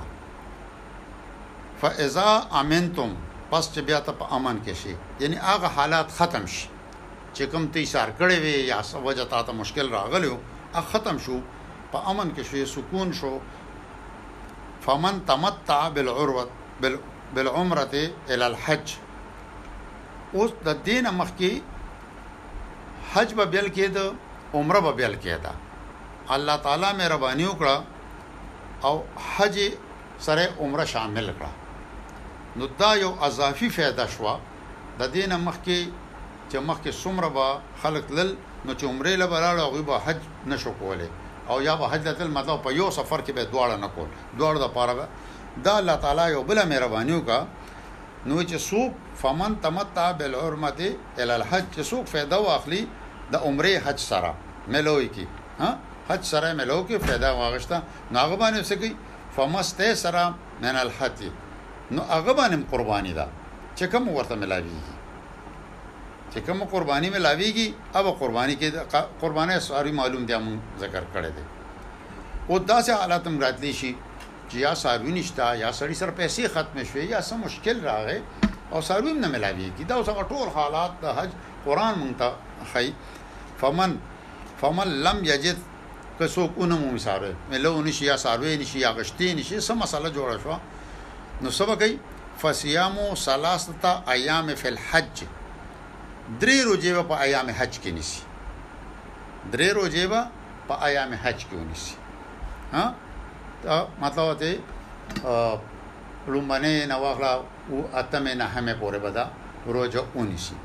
فاذا امنتم پس چې بیا ته په امن کې شي یعنی هغه حالات ختم شي چې کوم تی سار کړي وي یا وجه تا ته مشکل راغلی او ختم شو په امن کې شوی سکون شو فمن تمتع بالعروه بالعمره الى الحج اوس د دین مخکې حج به بیل کېده عمره به بیل کېده الله تعالی مهرباني وکړه او حج یې سره عمره شامل کړه نو دا یو اضافي فایده شوه ددې نه مخکې چې مخکې څومره به خلک تلل نو چې عمرې له به لاړل هغوی به حج نه شو کولی او یا به حج له تلل مطلب په یو سفر کې به دواړه نه کول دواړو د پاره به دا الله تعالی یو بل مهرباني وکړه نو چې څوک فمن تمتع بالعرمت ال الحج چې څوک فایده واخلي د عمره حج سره ملوي کی ها حج سره مې لو کې فیده واغشته نو هغه باندې څه کوي فمستیسر من الحدی نو هغه باندې قرباني ده چې کوم ورته ملاویږي چې کوم قرباني ملاویږي هغه قرباني کې قرباني ساری معلوم دی مون ذکر کړی دی او داسې حالات هم راتلی شي چې یا ساری نشته یا سړی سره پیسې ختم شوي یا سم مشکل راغی او ساری هم نه ملاویږي دا اوس ټول حالات د حج قران مونږ ته خی فمن فمن لم یجد که څوک ونه مومي ساروی ملو نشي یا ساروی نشي یا غشتې نشي څه مسله جوړه شو نو څه به کوي فصیامو ثلاثه ایام فی الحج درې روزې به په ایام حج کې نیسي درې روزې به په ایام حج کې ونیسي ها دا مطلب دی لومبنه نواخلا او اتمه نه همه پورې بدا روزه ونیسي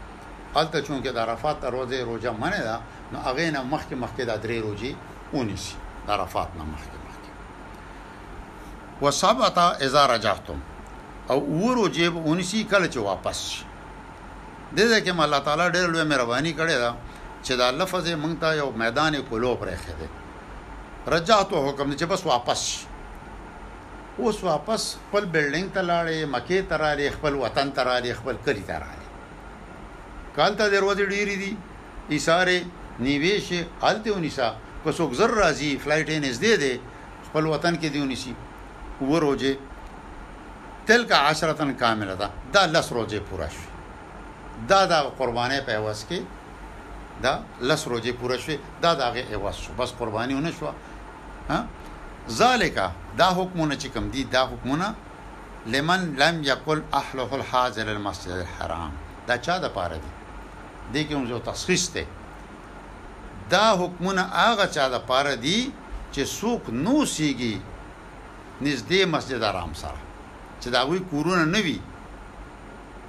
هلته چونکه د عرفات تر ورځې روژه منع ده نو هغه نه مخکې مخکې دا درې روژې ونیسي د عرفات نه مخکې مخکې وسبت اذا رجعتم او و روژې به ونیسي کله چې واپس شي دې ځای کې الله تعالی ډېر لوی مهرباني کړې ده چې دا لفظ یې مونږ ته یو میدان کولو پرېښی دی رجعتو حکم دی چې بس واپس شي اوس واپس خپل بلډینګ ته لاړې مکې ته راغلې خپل وطن ته راغلې خپل کلي ته راغلې کالته دروازې ډېری دي ایساره نیوې شي هلته ونیسا که څوک زر راځي فلایټ یې نږدې دی خپل وطن کې دی ونیسي اوه روژې تلک عشرتن کامله ده دا لس روژې پوره شوې دا د قربانۍ په عوض کې دا لس روژې پوره شوې دا د هغې عوض شو بس قرباني ونه شوه ذالکه دا حکمونه چې کوم دي دا حکمونه لمن لم یکن اهله الحاضر المسجد الحرام دا چا دپاره دي دې کې هم زو تخصیص دی دا حکمونه هغه چا دپاره دي چې څوک نو سیږي نږدې مسجد حرام سره چې دا غوي کورونه نه وي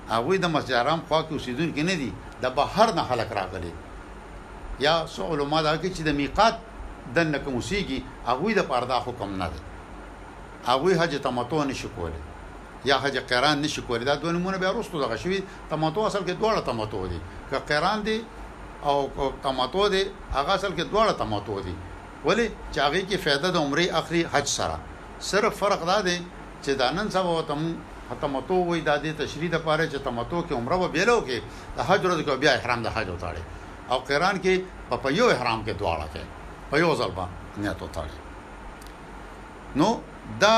هغه د مسجد حرام خوا کې اوسیدونکو نه دي د بهر نه خلک راغلي یا سو علما دا کې چې د میقات دنه کوم سیږي هغه د پاره دا حکم نه دی هغوی حج تمتع نه شي کولی یا حج قران نه شي کولی دا دوه نومونه بیا وروسته دغه شوي تمتع اصل کې دواړه تمتع دي که قران دی او که تمتع دی هغه اصل کې دواړه تمتع دي ولې چې هغه کې فایده د عمره اخلي حج سره صرف فرق دا دی چې دا نن سبا ته مونږ تمتع وایي دا د تشریح لپاره چې تمتع کې عمره به بیلو کې د حج ورځ کې بیا احرام د حج وتاړي او قران کې په یو احرام کې دواړه کې په یو ځل باندې نیت وتاړي نو دا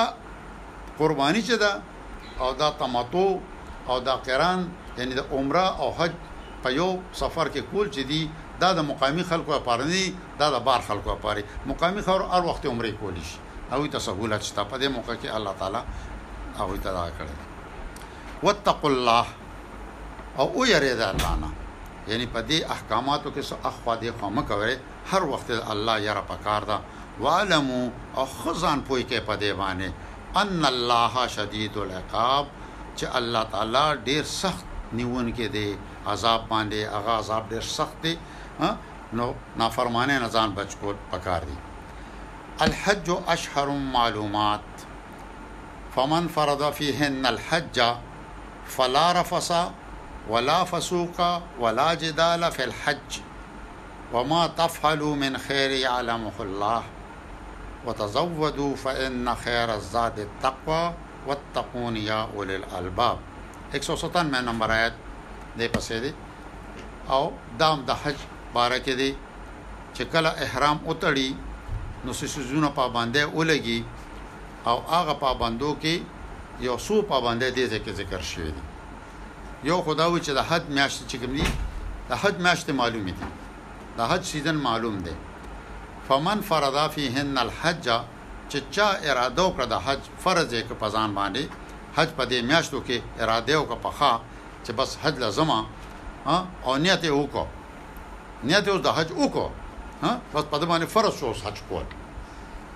قرباني چې ده او دا تمتع او دا قران یعنی د عمره او حج په یو سفر کې کول چې دي دا د مقامي خلکو لپاره نه دي دا د بار خلکو لپاره دي مقامي خلک هر وخت عمره کولی شي هغوی ته سهولت شته په دې موقع کې الله تعالی هغوی ته دغه کړی دی واتقوا الله او ویریږئ د الله نه یعنی په دې احکاماتو کې څه اخوا دې خوا مه کوئ هر وخت د الله یره پکار ده واعلمو او ښه ځان پوه کړئ په دې باندې ان الله شدید العقاب چې الله تعالی ډیر سخت نیونکی دی عذاب باندې هغه عذاب ډیر سخت دی نو نافرمانه نه ځان بچ کول پکار دي الحج اشهر معلومات فمن فرض فيهن الحج فلا رفث ولا فسوق ولا جدال في الحج وما تفعلوا من خیر یعلمه الله وتزودوا فإن خیر الزاد التقوی واتقون یا اولی الالباب 197 نمبر آیت دې پسې دی او دام د حج باره کې دی چې کله احرام وتړي نو سيزونه پابندې ولګي او هغه پابندو کې یو څو پابندې دې ځکه ذکر شوی دی یو خدا و چې د حج میاشتې چې کوم دي د حج میاشتې معلومې دي د حج سیزن معلوم دی فمن فرضا فیهن الحج چې چا اراده وکړه د حج فرض یې که په ځان باندې حج په دې میاشتو کې اراده وکړه په ښه چې بس حج لازمه او نیت یې وکړو نیت یې اوس د حج وکړو بس په دې باندې فرض شو حج کول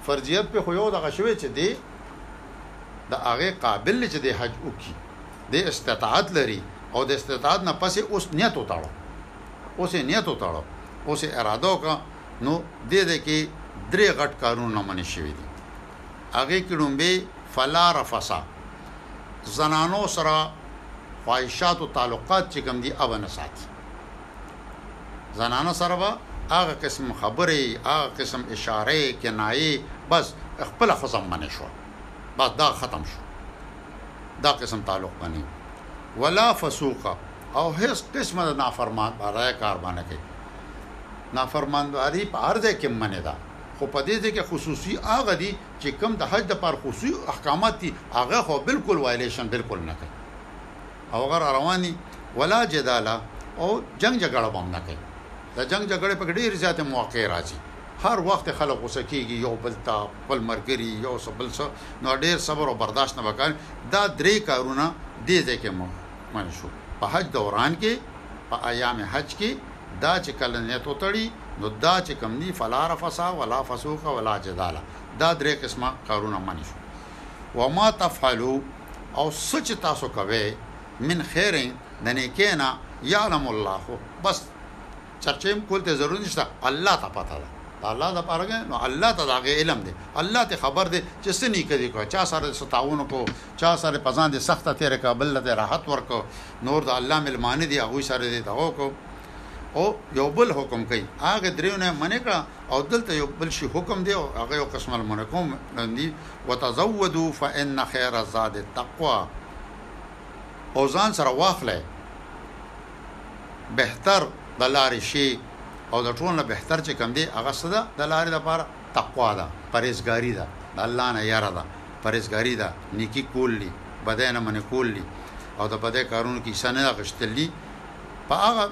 فرضیت په خو یو دغه شوی چې دی د هغه قابل چې دی حج وکړي دی استطاعت لری او د استطاعت نه پس یې اوس نیت وتړه اوس یې نیت وتړه اوس یې اراده وکړه نو دې ځای کې درې غټ کارونه منع شوي دي هغې کې ړومبی فلا رفسا زنانو سره خواهشات او تعلقات چې کوم دي ابه نه ساتي زنانه سره به هغه قسم خبرې هغه قسم اشاره کنایې بس خپل خزم منې شو بس دا ختم شو دا قسم تعلق منی ولا فسوق او هیڅ قسم د نافرمان بارای کار باندې کوي نافرمانداری په هر ځای کې منی ده خو په دې ځای کې خصوصي هغه دي چې کم د حج د پر خصوصي احکامات دي هغه خو بالکل وایلیشن بالکل نه کوي او هغه رواني ولا جداله او جنگ جګړه بم نه کوي د جنگ جګړې په ډیر زیات مواقع راځي هر وخت خلک غوسه کیږي یو بل ته خپل مرګري یو څه بل څه نو ډیر صبر او برداشت نه وکړ دا درې کارونه دې ځای کې من شو په حج دوران کې په ایام حج کې دا چې کله نیت وتړي نو دا چې کم دي فلا رفسا ولا فسوق ولا جدال دا درې قسمه کارونه من شو وما تفعلوا او سچ تاسو کوي من خیر د نیکینا یعلم الله بس چرچه هم کول ته ضرورت نشته الله ته پته ده د الله د پاره ده نو الله ته د هغه علم دی الله ته خبر دی چې څه نیکه دې کړه چا سره څه تاون وکړو چا سره په ځان دې سخته تیر کړه بل ته راحت ورکړو نور د الله ملمانه دي هغه سره دې دغه وکړو او یو بل حکم کوي هغه دریونه منې کړه او دلته یو بل شي حکم دی او هغه یو قسم المنکم دی وتزودوا فان خیر الزاد التقوا او ځان سره واخلئ بهتر د لارې شی او د ټول نه بهتر چې کوم دی هغه څه ده د لارې لپاره تقوا ده پرهیزګاري ده د الله نه یره ده پرهیزګاري ده نیکی کول دي بدی نه منې کول دي او د بدی کارونو کې حصه نه اخیستل دي په هغه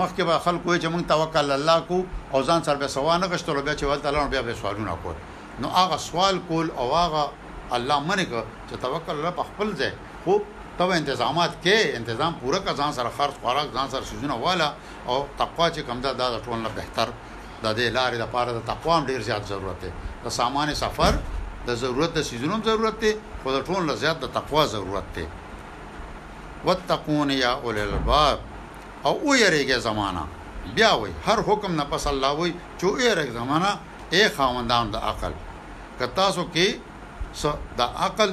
مخکې به خلکو چې موږ توکل الله کو او ځان سره به سوا نه غشتلو بیا چې ول تعالی بیا به سوالونه کول نو هغه سوال کول او هغه الله منګه چې توکل الله په خپل ځای خو ته به انتظامات کې انتظام پوره کا ځان سره خرج خوراک ځان سره سيزونه والا او تقوا چې کوم دا د ټول نه بهتر د دې لارې د پاره د تقوا ډیر زیات ضرورت دی د سامان سفر د ضرورت د سيزونو ضرورت دی خو د ټول نه زیات د تقوا ضرورت دی وتقون یا اول الباب او او یریږي زمانہ بیا وای هر حکم نه پس الله وای چې او یریږي زمانہ اے خاوندان د عقل که تاسو کې د عقل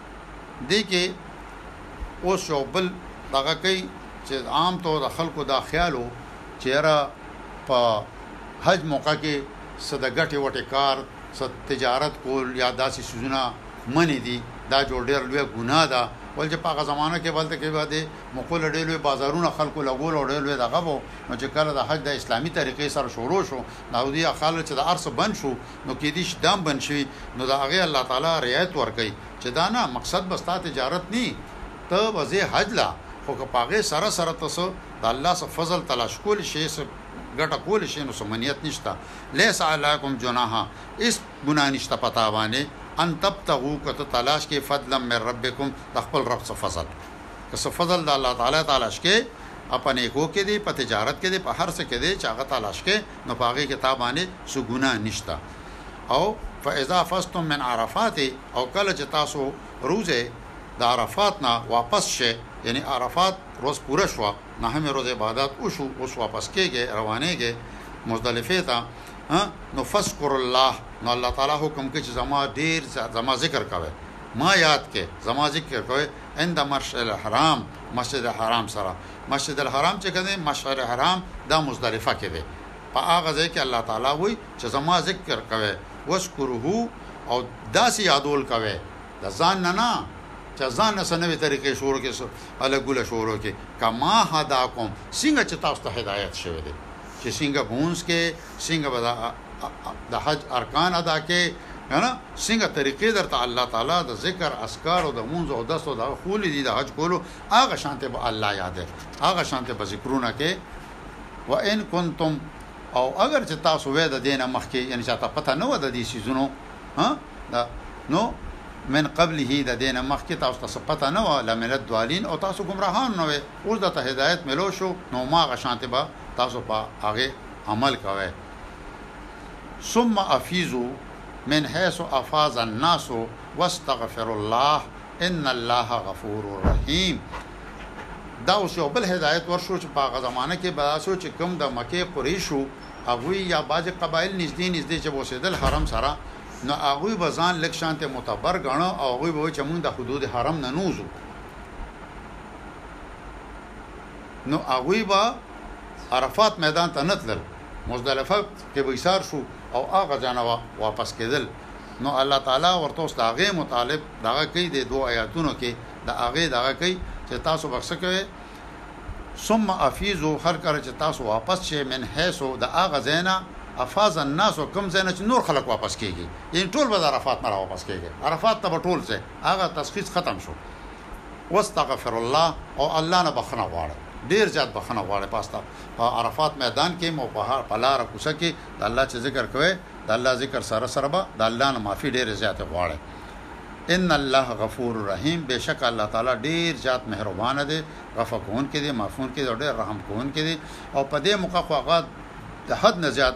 دې کې اوس یو بل دغه کوي چې عام طور د خلکو دا خیال و چې یاره په حج موقع کې څه د ګټې وټې کار، څه تجارت کول یا داسې څیزونه منع دي، دا جو ډېره لویه ګناه ده، ولې چې په هغه زمانه کې به هلته کې به د مقو له ډېر لوی بازارونه خلکو لګول او ډېر لوی دغه به و، نو چې کله د حج د اسلامي طریقې سره شروع شو، نو دوی خیال و چې دا هر څه بند شو، نو کیدی شی دام بند شی نو د هغه الله تعالی رعایت ورکړی چه دا نه مقصد به ستا تجارت نی ته به ځې حج له خو که په هغه سره سره ته څه د الله څخه فضل تلاش کولی شې څه ګټه کولی شې نو څه منعیت نشته لیس علیکم جناح هیڅ ګناه نشته په تا باندې ان تبتغو که ته تلاش کړې فضلا من ربکم د خپل رب څخه فضل که څه فضل د الله تعالی تلاش کړې په نیکو کې دی په تجارت کې دی په هر څه کې دی چه هغه تلاش کړې نو په هغه کې تا باندې څه ګناه نشته او فاذا فستم من عرفات او کله چې تاسو روزه د عرفات نه واپس شئ یعنی عرفات روز پوره شو نه هم روز عبادت او شو اوس واپس کېږي روانېږي مزدلفه ته نو فذكر الله نو الله تعالی حکم کوي چې زما ډیر زما ذکر کوي ما یاد کې زما ذکر کوي عند مرش الحرام مسجد حرام سره مسجد الحرام چې کوم دی مشعر حرام دا مزدلفه کې دی په هغه ځای کې الله تعالی وایي چې زما ذکر کوي وذکره او داسې یادول کوي د ځان نه نه چې ځان نه سنوي طریقې شروع کې اله ګوله شروع کې کما هداکم څنګه چې تاسو ته هدایت شوی دی چې څنګه بونس کې څنګه به د حج ارکان ادا کې کنه څنګه طریقې درته الله تعالی د ذکر اسکار او د مونږ او داسو د خولې دي د حج کولو هغه شانته به الله یادی هغه شانته به ذکرونه کې و ان کنتم او اگر چې تاسو وې د دینه مخکې یعنی چې تاسو پته نه و د دې سيزونو ها دا نو من قبله د دین مخکې تاسو ته پته نه و لمن الدوالین او تاسو گمراهان نه وي اوس د ته هدایت ملو شو نو ما غشانته به تاسو په هغه عمل کوي ثم افیزو من حيث افاز الناس واستغفر الله ان الله غفور رحیم دا اوس یو بل هدایت ورشو چې په هغه زمانه کې به داسې چې کوم د مکې قریشو هغوی یا بعضې قبایل نږدې نږدې چې به اوسېدل حرم سره نو هغوی به ځان لږ شان ته معتبر ګڼه او هغوی به وایي چې موږ د حدود حرم نه نه وځو نو هغوی به عرفات میدان ته نه تلل مزدلفه ته به ایسار شو او هغه ځای نه به واپس کیدل نو الله تعالی ورته اوس د هغه مطالب د هغه کوي د دوه ایاتونو کې د هغه د هغه کوي چې تاسو به څه کوي ثم افیزو هر کله چې تاسو واپس شئ من حیثو د هغه ځای نه افاز الناس کوم ځای نه چې نور خلک واپس کیږي یعنی ټول به د عرفات نه را واپس کیږي عرفات ته به ټول ځای هغه تسخیص ختم شو واستغفر الله او الله نه بخښنه غواړه ډیر زیات بخښنه غواړه په استا په عرفات میدان کې مو په هر په لار کوڅه کې د الله چې ذکر کوي د الله ذکر سره سره به د الله نه معافي ډیر زیات غواړه ان الله غفور رحیم بشک الله تعالی ډیر زیات مهربان دی غفکون کې دی معفون کې دی ډیر رحم کون کې دی او په دې موقع خو هغه د حد نه زیات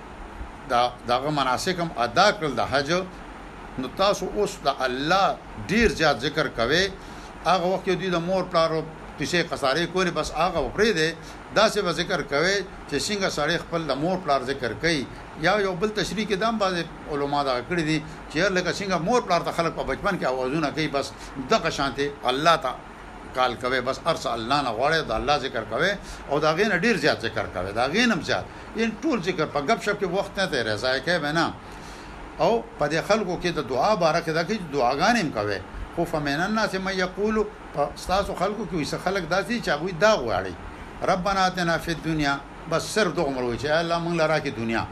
دا دغه مناسک هم ادا کړل د حج نو تاسو اوس د الله ډیر زیات ذکر کوي هغه وخت دوی د مور پلارو پیسې قصارې کولې بس هغه وپرې دی دا څه به ذکر کوي چې څنګه سړی خپل د مور پلار ذکر کوي یا یو بل تشریح کې دام باز علما دا کړی دي چې لکه څنګه مور پلار ته خلک په بچپن کې اوازونه کوي بس دغه شانته الله ته کال کوي بس ارس الله نه غواړي د الله ذکر کوي او دا غین ډیر زیات ذکر کوي دا غینم زیات ان ټول ذکر په غب شپ کې وخت نه تیرې ځای کې وینا او په دې خلکو کې د دعا باره کې دا کې دعاګانې هم کوي خو فمن الناس من یقول تاسو خلکو کې وسه خلک داسي چې هغه دا غواړي ربنا اتنا فی الدنیا بس صرف دغه مروي چې الله مونږ لرا کې دنیا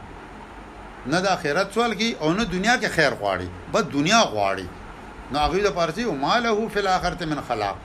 نه د آخرت سوال کی او نه دنیا کې خیر غواړي بس دنیا غواړي نو هغه د پارسي او ماله فی الاخرته من خلاق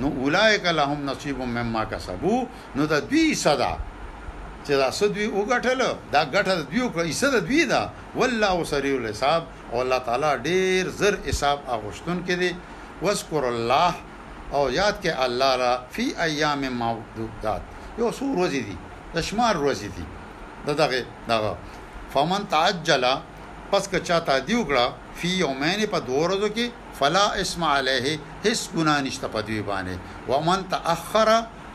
نو اولایک لهم نصیب مما کسبو نو دا دوی صدا چې دا سدوی وګټل دا ګټه دوی او ایسه د دوی دا والله سریع الحساب او الله تعالی ډیر زر حساب اغشتون کې دی واذکر الله او یاد کې الله را فی ایام معدودات یو څو ورځې دي د شمار ورځې دي دغه دغه فمن تعجل پس که چا تادی وکړه، فی یومین په دوه ورځو کې، فلا اثم علیه هیڅ ګناه نشته په دوی باندې، ومن تأخر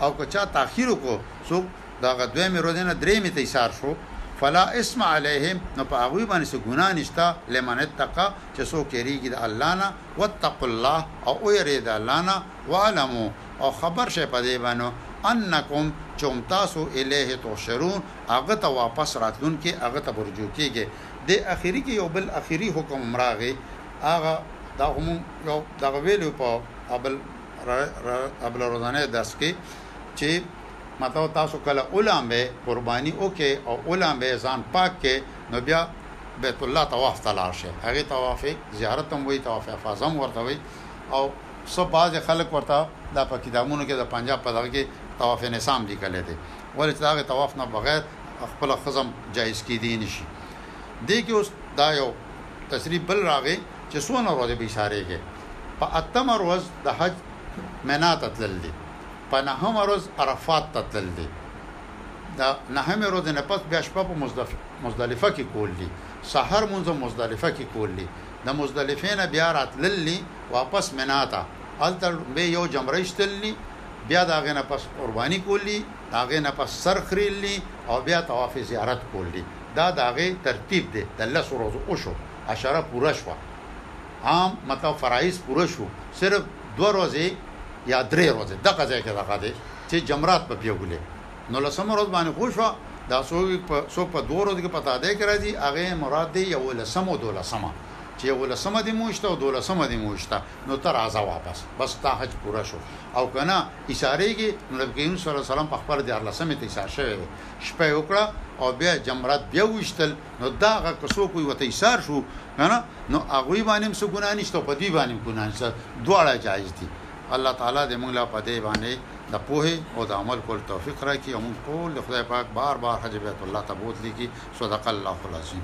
او که چا تاخیر وکړو څوک د هغه دویمې ورځې نه دریمې ته ایسار شو، فلا اثم علیه نو په هغوی باندې څه ګناه نشته، لمن اتقی چې څوک یریږي د الله نه، واتقوا الله او ویریږئ د الله نه، واعلموا او خبر شئ په دې باندې، انکم چې هم تاسو الیه تحشرون هغه ته واپس راتلونکې هغه ته به رجوع کېږی دې اخري کې یو بل اخري حکم هم راغې هغه دا خو مونږ یو دغه وېلو په ابل ابل روزانه درس کې چې مطلب تاسو کله اولامبه قرباني وکې او اولامبه ځان پاک کې نو بیا بیت الله طواف ته لاړ شي هغه طواف زیارت هم وي طواف افاظه هم ورته وي او څه بعضې خلک ورته دا په کتابونو کې د پنجاب په دغه کې طواف نسام لیکلی دی ولې چې د هغه طواف نه بغیر خپله ښځه هم جایز کېدی نه شي. دې کې اوس دا یو تصریح بل راغی چې څونه ورځې به ایسارېږی؟ په اتمه ورځ د حج منا ته تلل دي، په نهمه ورځ عرفات ته تلل دي، د نهمې ورځې نه پس بیا شپه په مزدلفه کې کول دي، سهار لمونځ هم مزدلفه کې کول دي، د مزدلفې نه بیا راتلل دي واپس منا ته، هلته لومبی یو جمره ایستل دي، بیا د هغې نه پس قرباني کول دي، د هغې نه پس سر خرېل دي او بیا طواف زیارت کول دي، دا د هغې ترتیب دی، د لس ورځو وشو، عشره پوره شوه، عام مطلب فرایض پوره شو، صرف دوه ورځې یا درې ورځې دغه ځای کې دغه دی چې جمرات په پیولې، نو لسمه ورځ باندې خو شوه، دا څوک په دوو ورځو کې په تادۍ کې راځي هغه مراد دی یولسمه او دولسمه، چې یولسمه دې موشته او دولسمه دې موشته. نو ته راځه واپس بس ستا حج پوره شو او که نه ایساریږې نو نبي کریم صلی الله علیه وسلم په خپله دیارلسمې ته ایسار شوی دی شپه یې وکړه او بیا یې جمرات بیا وویشتل نو دا هغه که څوک وي ورته ایسار شو که نه نو هغوی باندې هم څه ګناه نشته او په دوی باندې هم ګناه نشته دواړه جایز دي الله تعالی دې موږ له په دې باندې د پوهې او د عمل کولو توفیق راکړي او موږ ټول دې خدای پاک بار بار حج بیت الله ته بوتلی کړي صدق الله العظیم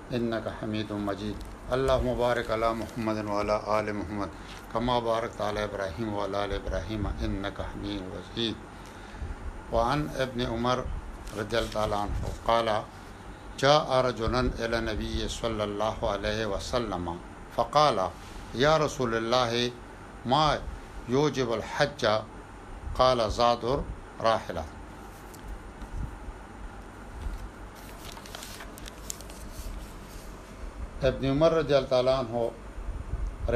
انک حمید مجید اللهم بارک علی محمد وعلی آل محمد کما بارکت علی ابراهیم وعلی آل ابراهیم انک حمید مجید وعن ابن عمر رضی الله تعالی عنہ قال جاء رجل الى النبي صلى الله عليه وسلم فقال يا رسول الله ما يوجب الحج قال زاد راحله ابن عمر رضی الله تعالی عنہ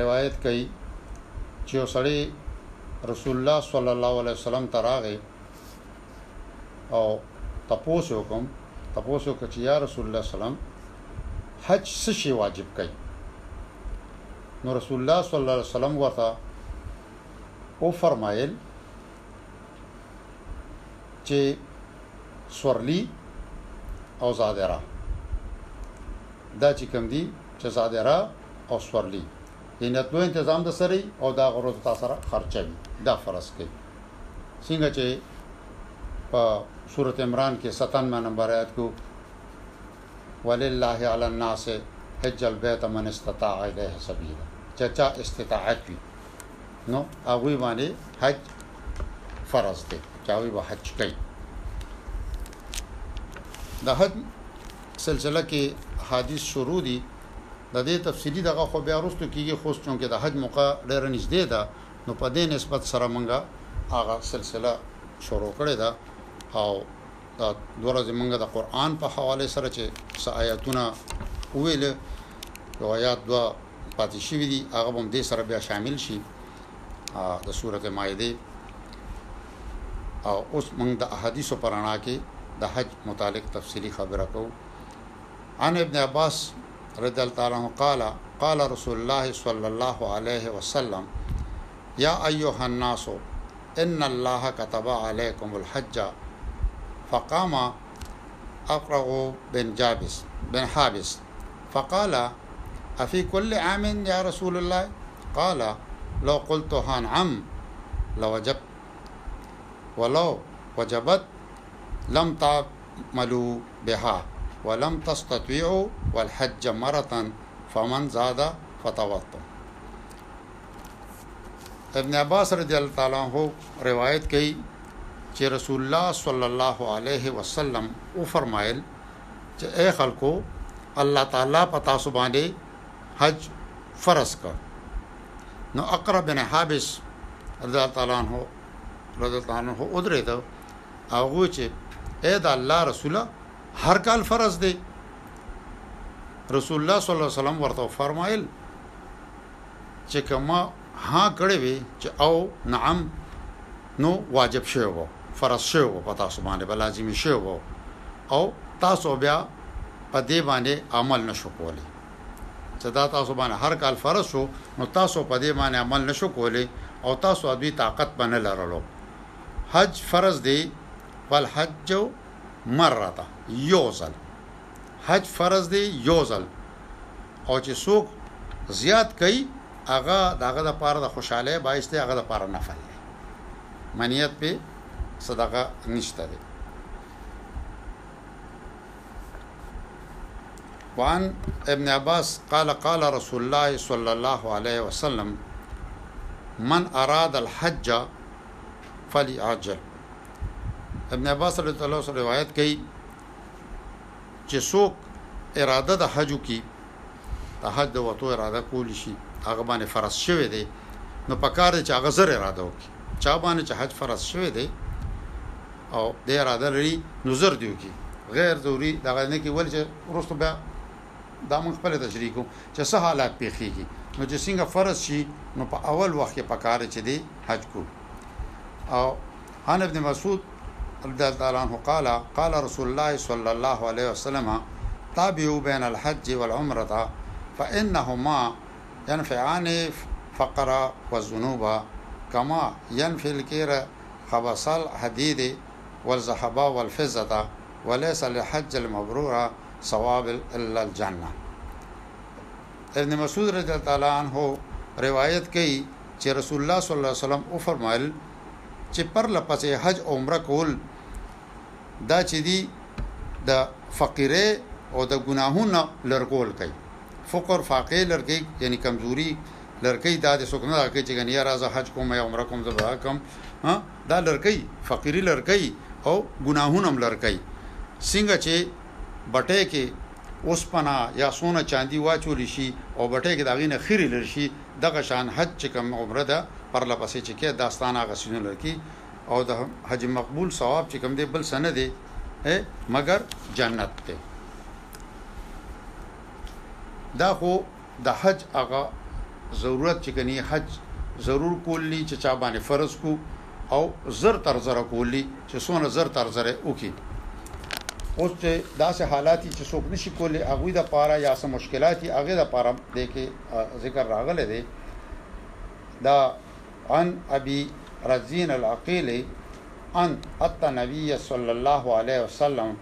روایت کوي چې وسړی رسول الله صلی الله علیه وسلم تراغه او تپوسو کوم تپوسو کچ یا رسول الله سلام حج څه شی واجب کوي نو رسول الله صلی الله علیه وسلم ورته او فرمایل چې سورلي او زادره دا چې کوم دي چې زادره او سورلي یعنی تلو انتظام د سره او دا غروز تاسو سره خرچه وي دا فرض کړئ څنګه چې په سورته عمران کې 97 نمبر آیات کې ولله علی الناس حج البيت من استطاع الیه سبیلا چچا استطاعت وی نو هغوی باندې حج فرض دی چې هغوی به حج کوي د حج سلسله کې حدیث شروع دي د دې تفصیلی دغه خو بیا وروسته کیږي خو څنګه د حج موقع ډېر نږدې ده نو په دې نسبت سره مونږه هغه سلسله شروع کړې ده او دا دوره زمونږ د قران په حواله سره چې آیاتونه ویل یو آیات دوا پاتې شوي دي هغه هم دې سره بیا شامل شي د سورته مائده او اوس موږ د احادیث پر اړه کې د حج متعلق تفصیلی خبره کوو عن ابن عباس رضی الله تعالی عنہ قال قال رسول الله صلی الله علیه وسلم یا ایها الناس ان الله كتب عليكم الحج فقام اقرأ بن جابس بن حابس فقال، افي کل عام يارسول الله؟ قال، لو قلت ها نعم لوجبت ولو وجبت لم تعملو بها ولم تستطيعو والحج مرة فمن زاد فتوطم. ابن عباس رضی الله تعالی عنہ روایت کوي چې رسول الله صلی الله علیه وسلم او فرمایل چې اې خلکو! الله تعالی په تاسو باندې حج فرض کړ. نو اقرا بن حابس رضی الله تعالی عنہ رضی الله تعالی عنہ ودرېد او غو چې اې د الله رسوله هر کال فرض دی رسول الله صلی الله علیه وسلم ورته فرمایل چې کما ها کړی وی چه او نعم نو واجب شوی وو فرض شوی وو په تاسو باندی به لازمی شوی وو او تاسو بیا په دی باندی عمل نشو کولی چه دا تاسو باندی هر کال فرض شو نو تاسو په دی باندی عمل نشو کولی او تاسو ادوی طاقت به نه لرلو حج فرض دی فالحج مرته یو ځل حج فرض دی يو ځل او چې څوک زيات کوي هغه د هغه د پاره د خوشاله باعث دی هغه د پاره نفل دی منیت په صدقه نشته دی وعن ابن عباس قال قال رسول الله صلى الله عليه وسلم من اراد الحج فليعجل ابن عباس رضی الله عنه روایت کړي چې څوک اراده د حج وکړي د حج د وتو اراده کولی شي هغه باندې فرض شوی دی نو پکار دی چې هغه زر اراده وکړي چا باندې چې حج فرض شوی دی او د اراده لري نو زر دی وکړي غیر ضروری دا غنه کې ول چې ورستو بیا دا موږ خپل تشریح کوو چې څه حالات پیخیږي نو چې څنګه فرض شي نو په اول وخت کې پکاره چې دی حج کو او عن ابن مسعود رضی الله تعالی عنه قال قال رسول الله صلی الله علیه وسلم تابعوا بین الحج والعمرة فانهما ينفعان فقر والذنوب کما ينفي الكير خبث الحديد والذهب والفضة وليس للحج المبرور ثواب الا الجنة ابن مسعود رضی الله تعالی عنه روایت کوي چې رسول الله صلی الله علیه وسلم او فرمایل چې پرله پسې حج او عمره کول دا چې دي د فقیرې او د ګناهونو لرکول کوي فقر فاقې لرکې یعنی کمزوري لرکې دا د سکنه راکې چې غنی راځه حج کوم یا عمره کوم زبر کوم دا لرکې فقيري لرکې او ګناهونه هم لرکې څنګه چې بټه کې اوسپنا یا سونه چاندي واچول شي او بټه کې داغینه خيري لرشي دغه شان حج چې کوم عمره ده پرله پسې چې کې دا ستانه هغه سيزونه لره کې او د حج مقبول ثواب چې کوم دی بل سنه دی مګر جنت ته دا خو د حج هغه ضرورت چې کني حج ضرور کولی چې چا باندې فرض کو او زر تر زره کولی چې څونه زر تر زره وکړي اوس چې داسې حالات چې څوک نشي کولی هغه د پاره یا سم مشکلاتي هغه د پاره د کې ذکر راغله دی دا عن ابي رزين العقيل ان اتى النبي صلى الله عليه وسلم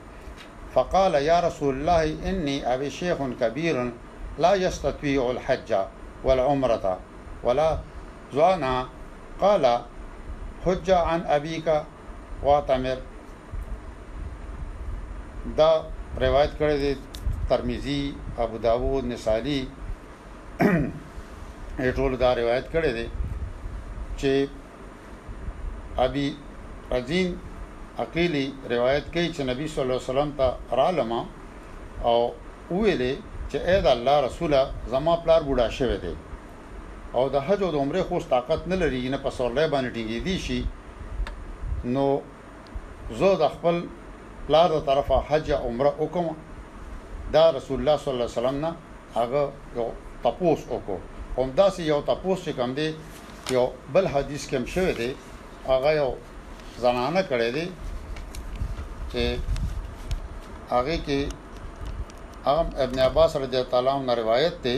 فقال يا رسول الله اني ابي شيخ كبير لا يستطيع الحج والعمره ولا ځوانه قال حج عن ابيك واعتمر دا روایت کړی دی ترمذی ابو داوود نسالی ټول دا روایت کړی دی چې ابي رزين عقيلي روایت کوي چې نبی صلی الله علیه وسلم ته رالم او ویلې چې اې د الله رسوله زما پلار بوډا شوی دی او د حج او د عمرې خوست طاقت نه لري نه په سورلۍ باندې ټینګېدی شي نو زه د خپل پلار د طرفه حج یا عمره وکم دا رسول الله صلی الله علیه وسلم نه هغه یو تپوس وکړو هم داسې یو تپوس چې کوم دی یو بل حدیث کې هم شوی دی هغه یو زنانه کړی دی چې هغه کې هغه ابن عباس رضی الله عنه روایت دی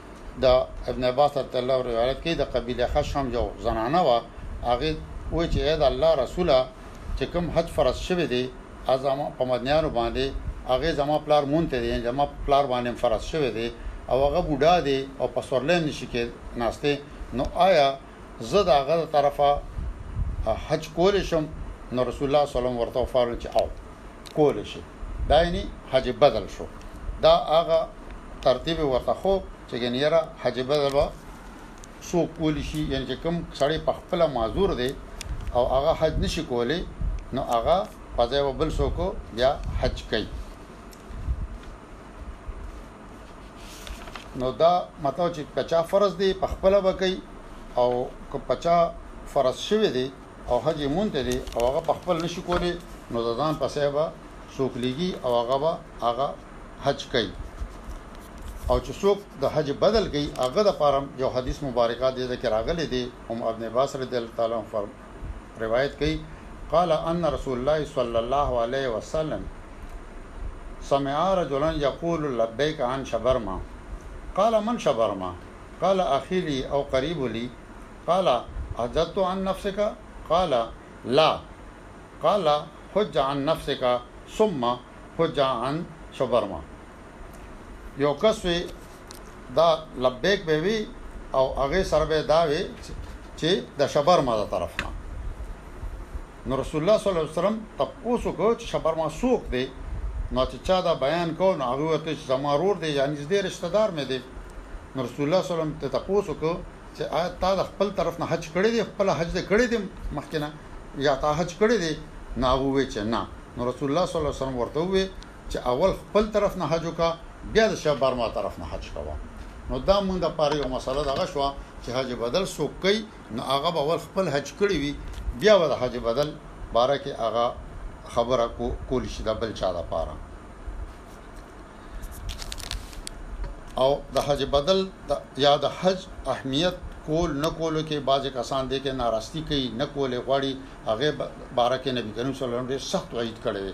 د ابن عباس رضی الله عنه روایت کوي د قبیله خشرم یو زنانه وه هغه وی چې اې د الله رسوله چې کوم حج فرض شوی دی ازما په مدنیانو باندې هغه زما پلار مونته دی زما پلار باندې فرض شوی دی او هغه بوډا دی او په سورلې نشي کې ناشته نو آیا زه د هغه د طرفه حج کولی شم نو رسول الله صلی الله علیه وسلم ورته وفرمایل چې او کولی شي دا یعنی حج بدل شو دا هغه ترتیب ورته خو چې ګنیره حج بدل و سو کولی شي یعنی چې کوم سړی په خپل معذور دی او هغه حج نشي کولی نو هغه په ځای بل څوک بیا حج کوي نو دا مطلب چې پچا فرض دی په خپل بکی او که پچا فرض شوی دی او حج مونږ دی او هغه په خپل نشي کولی نو ځان په سبا څوک لګي او هغه به هغه حج کوي او چې څوک د حج بدل کوي هغه د پاره یو حدیث مبارکه دی ذکر راغلی دی هم ابن عباس رضی الله تعالی عنہ عنہ روایت کوي قال أن رسول الله صلى الله عليه وسلم سمع رجلا يقول لبيك عن شبرما قال من شبرما قال أخي لي أو قريب لي قال حجت عن نفسك قال لا قال حج عن نفسك ثم حج عن شبرما یو کس وي دا لبیک به وي او هغه سره به دا وي چې د شبر ما طرف نه نو رسول الله صلی الله علیه وسلم تاسو کو چې شبر ما سوق دی نو چې چا دا بیان کو نو هغه وته چې زمارور دی یا نږدې رشتہ دار مې دی نو رسول الله صلی الله علیه وسلم ته تاسو کو چې آیا تا د خپل طرف نه حج کړی دی خپل حج دې کړی دی مخکنه یا تا حج کړی دی نو هغه وی چې نه نو رسول الله صلی الله علیه وسلم ورته وی چې اول خپل طرف نه حج وکړه بیا د شاه برما طرف نه حج کوه نو دا مونږ د پاره یو مسله دغه شو چې حج بدل څوک کوي نو هغه به اول خپل حج کړی وي بیا به د حج بدل باره کې هغه خبره کو کول شي د بل چا د پاره او د حج بدل یا د حج اهمیت کول نه کولو کې بعض کسان دي کې ناراستی کوي نه کولې غواړي هغه بارکه نبی کریم صلی الله علیه وسلم ډېر سخت وعید کړی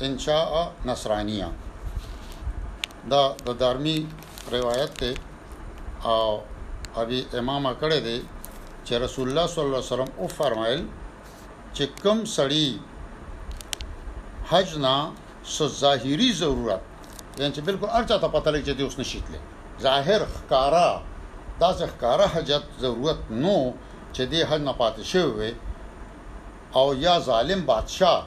انشاء نصرانیه دا د دارمی روایت ته او ابي امام کړه دی چې رسول الله صلی الله علیه وسلم او فرمایل چې کم سړی حج نه ظاهری ضرورت یعنی چې بالکل ارچا ته پته لګی چې دی اوس نشیتله ظاهر خکارا دا ځخکارا حاجت ضرورت نو چې دی حج نه پاتې شوی او یا ظالم بادشاه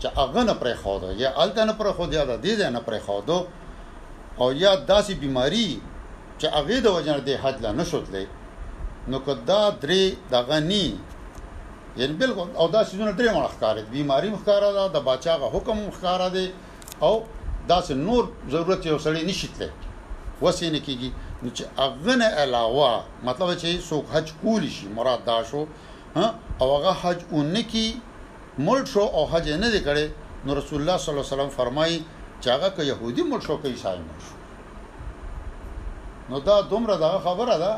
چې هغه نه پرېښوده یا هلته نه پرېښود یا د دې ځای نه پرېښود او یا داسې بیماري چې هغې د وجه نه دې حج له نشو تللی نو که دا درې دغه نی یعنی بالکل او دا سیزونه درې وړه ښکارې بیماری مخکاره ده د بادشاه غ حکم مخکاره دی او دا سه نور ضرورت یو سړی نشیتله وسې نه کیږي نو چې اغنه علاوه مطلب چې څوک حج کولی شي مراد دا شو او هغه حج او نه کی مړ شو او حج یې نه دی کړی نو رسول الله صلی الله علیه وسلم فرمایي چې هغه که يهودي مړ شو که عیسائی مړ شو نو دا دومره دغه خبره ده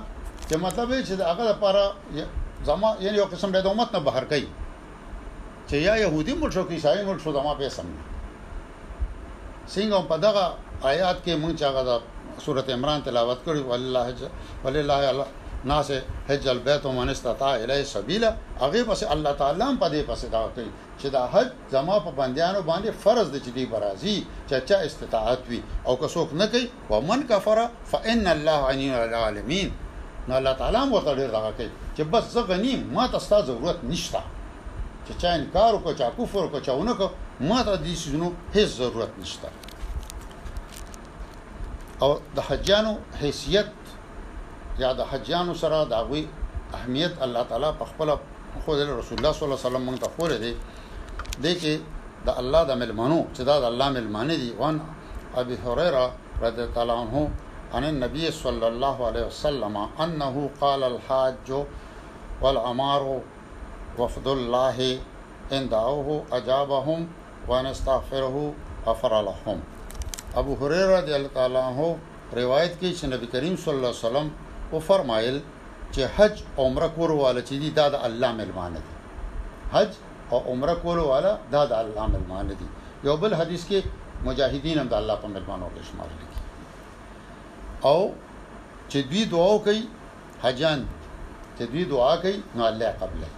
چې مطلب یې چې هغه لپاره زما یعنی یو قسم به د امت نه بهر کوي چې یا يهودي ملک شو که عیسائی ملک شو زما په سم نه څنګه هم په دغه آیات کې مونږ چې هغه د سورت عمران تلاوت کړي ولله ولله ناس حج البيت ومن استطاع الیه سبیلا هغه پس الله تعالی هم په دې پس دا کوي چې دا حج زما په بندیانو باندې فرض دي چې دی برازي چې چا استطاعت وي او که څوک نه کوي ومن کفر فان الله غنی علی العالمین نو الله تعالی هم ورته ډېر دغه کوي چې بس زه غني یم ما ته ستا ضرورت نشته چې چا انکار وکړو چا کفر وکړو چا ونه کړو ما ته دې څیزونو هیڅ ضرورت نشته او د حجانو حیثیت یا د حجانو سره د هغوی اهمیت الله تعالی په خپل خو رسول الله صلی الله علیه وسلم مونږ ته خو لري دې کې د الله د ملمنو چې دا د الله ملمانه دي وان ابي هريره رضی الله عنه عن النبي صلى الله عليه وسلم انه قال الحاج والعمار وفد الله ان دعوه اجابهم وان استغفره غفر لهم ابو هريره رضی الله تعالی عنہ روایت کوي چې نبی کریم صلی الله علیه وسلم او فرمایل چه حج او عمره کولو واله چه دي دا د الله ميلمانه دي حج او عمره کولو واله دا د الله ميلمانه دي يو بل حديث کي مجاهدين هم د الله په ميلمانو کي شمارل کيږي او چه دوی دعا کوي حجان چه دوی دعا کوي نو الله قبلي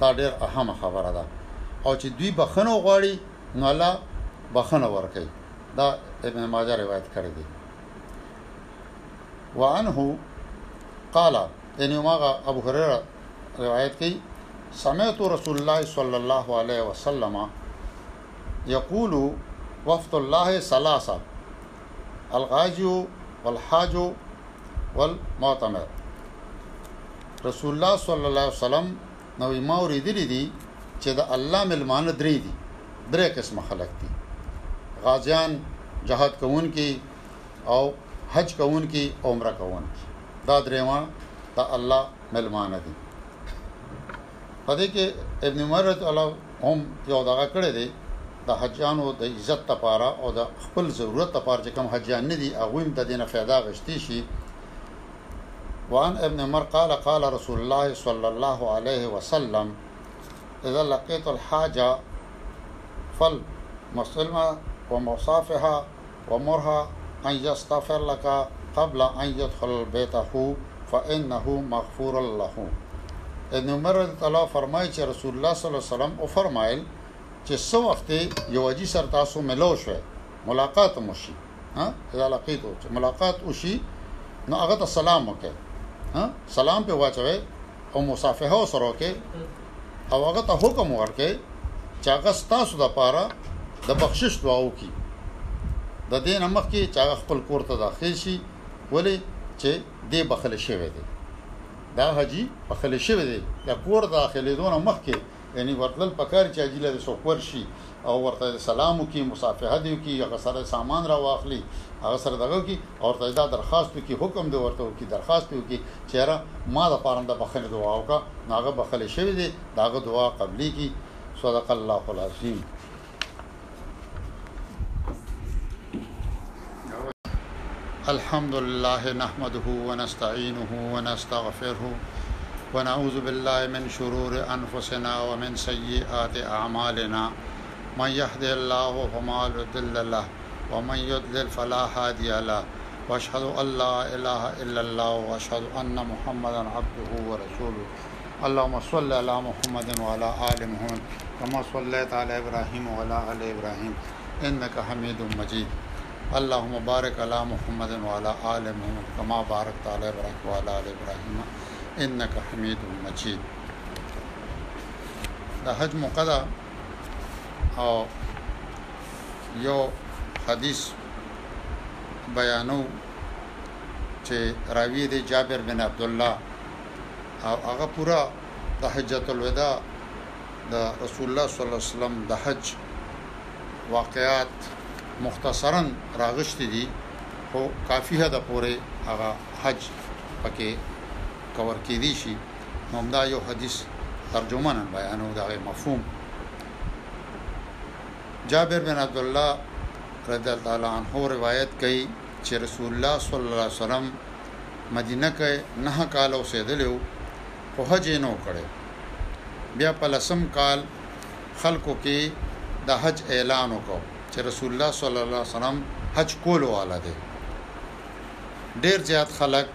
دا ډېر اهمه خبره ده او چه دوی بخنه غواړي نو الله بخنه ورکوي دا ابن ماجه روایت کړی دی وعنه قال یعنی ماغه ابو هريره روایت کوي سمعت رسول الله صلی الله علیه وسلم یقول وفد الله ثلاثه الغازی والحاج والمعتمر رسول الله صلی الله علیه وسلم نو ما اوریدلی دي چې د الله ملمانه درې دي درې قسم خلک دي غازیان جهاد کوونکي او حج کوونکي عمره کوونکي دا درې واړه د الله ملمانه دي په دې کې ابن عمر رضی الله هم یو دغه کړی دی د حجانو د عزت لپاره او د خپل ضرورت لپاره چې کوم حجان نه دي هغه هم د دینه फायदा غشتي شي وان ابن عمر قال قال رسول الله صلى الله عليه وسلم اذا لقيت الحاجه فل مسلمه ومصافحه ومرها ان یستغفر لک قبل ان یدخل بیته فانه مغفور له ابن عمر رضی الله فرمایي چې رسول الله صلی الله علیه وسلم او فرمایل چې څو وخت یو اجي سر تاسو ملو شوي ملاقات مو شي ها اذا لقيتو چې ملاقات وشي نو هغه ته سلام وکړي ها سلام په واچوي او مصافحه سره وکي او هغه ته حکم ورکي چې هغه ستاسو د پاره د بخشش دعا وکي د دین مخ کې چې هغه خپل کور ته داخل شي ولی چې دې بخل شوی دی دا حجی بخل شوی دی د کور داخلي دونه مخ کې یعنی ورتلل پکار چی حاجی لره څوک ورشی او ورته سلام وکی مصافحه دی وکی هغه سره سامان راواخلی هغه سره دغه وکی او ورته دا درخواست وکی حکم دی ورته وکی درخواست دی وکی چی یاره ما د پاره د بخنی دعا وکړه نو هغه بخښلی شوی دی د هغه دعا قبلیږی صدق الله العظیم. الحمد لله نحمده ونستعينه ونستغفره ونعوذ بالله من شرور انفسنا ومن سيئات اعمالنا من يهد الله فما مضل له ومن يضلل فلا هادي له واشهد ان لا اله الا الله واشهد ان محمدا عبده ورسوله اللهم صل علی محمد وعلى آل محمد كما صليت على ابراهيم وعلى آل ابراهيم انك حميد مجيد اللهم بارك على محمد وعلى آل محمد كما باركت على ابراهيم وعلى آل ابراهيم انك حميد مجيد د حج مقدا او یو حدیث بیانو چې راوی دی جابر بن عبد الله او هغه پوره د حجت الوداع د رسول الله صلی الله علیه وسلم د حج واقعات مختصرا راغشتي دي خو کافی حد پورې هغه حج پکې کور کې دي شي نو دا یو حدیث ترجمه نن بیانو دا مفهوم جابر بن عبد الله رضی الله تعالی عنہ روایت کوي چې رسول الله صلی الله علیه وسلم مدینه کې نهه کاله اوسېدلی و، خو حج یې نه و کړی. بیا په لسم کال خلکو کې د حج اعلان وکړ چې رسول الله صلی الله علیه وسلم حج کولو والا دی. ډېر زیات خلک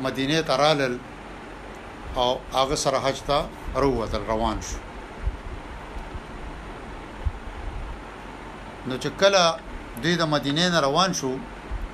مدینې ته رالل او هغه سره حج ته راووتل، روان شو. نو چې کله دوی د مدینې نه روان شو،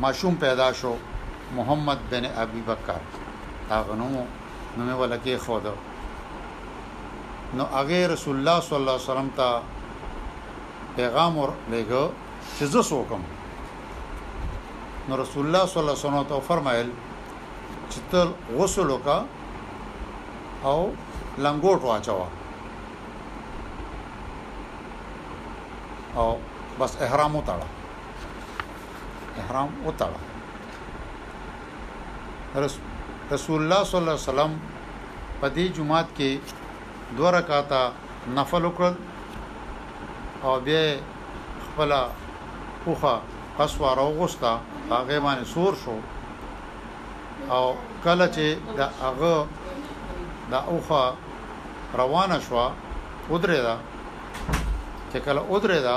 ماشوم پیدا شو، محمد بن ابي بکر د هغه نوم و، نوم یې ورله کېښود، نو هغې رسول الله صلی الله علیه وسلم ته پیغام ور لېږه چې زه څوک یم؟ نو رسول الله صلی الله علیه وسلم ته وفرمایل چې ته غسل وکړه او لنګوټ واچوه او بس احرام وتړه. احرام وتاړه رسول الله صلی الله علیه وسلم په دې جمعات کې دوه رکعاته نفل وکړل او بیا خپل اوخه اسوار او غوستا هغه باندې سور شو او کله چې د هغه د اوخه روانه شو ودرې دا چې کله ودرې دا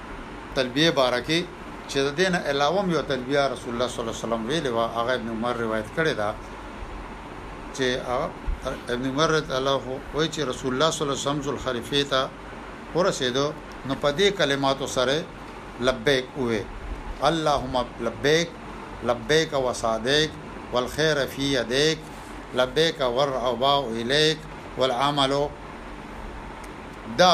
تلبیه باره کې چې د دې نه علاوه هم یوه تلبیه رسول الله صلی الله علیه وسلم ویلې وه هغه ابن عمر روایت کړې ده چې ابن عمر رضی الله وایي چې رسول الله صلی الله علیه وسلم ذل خلیفه ته ورسېدو نو په دې کلماتو سره لبیک اوه اللهم لبیک لبیک و صادق والخير في يديك لبیک والرعباء الیک والعمل دا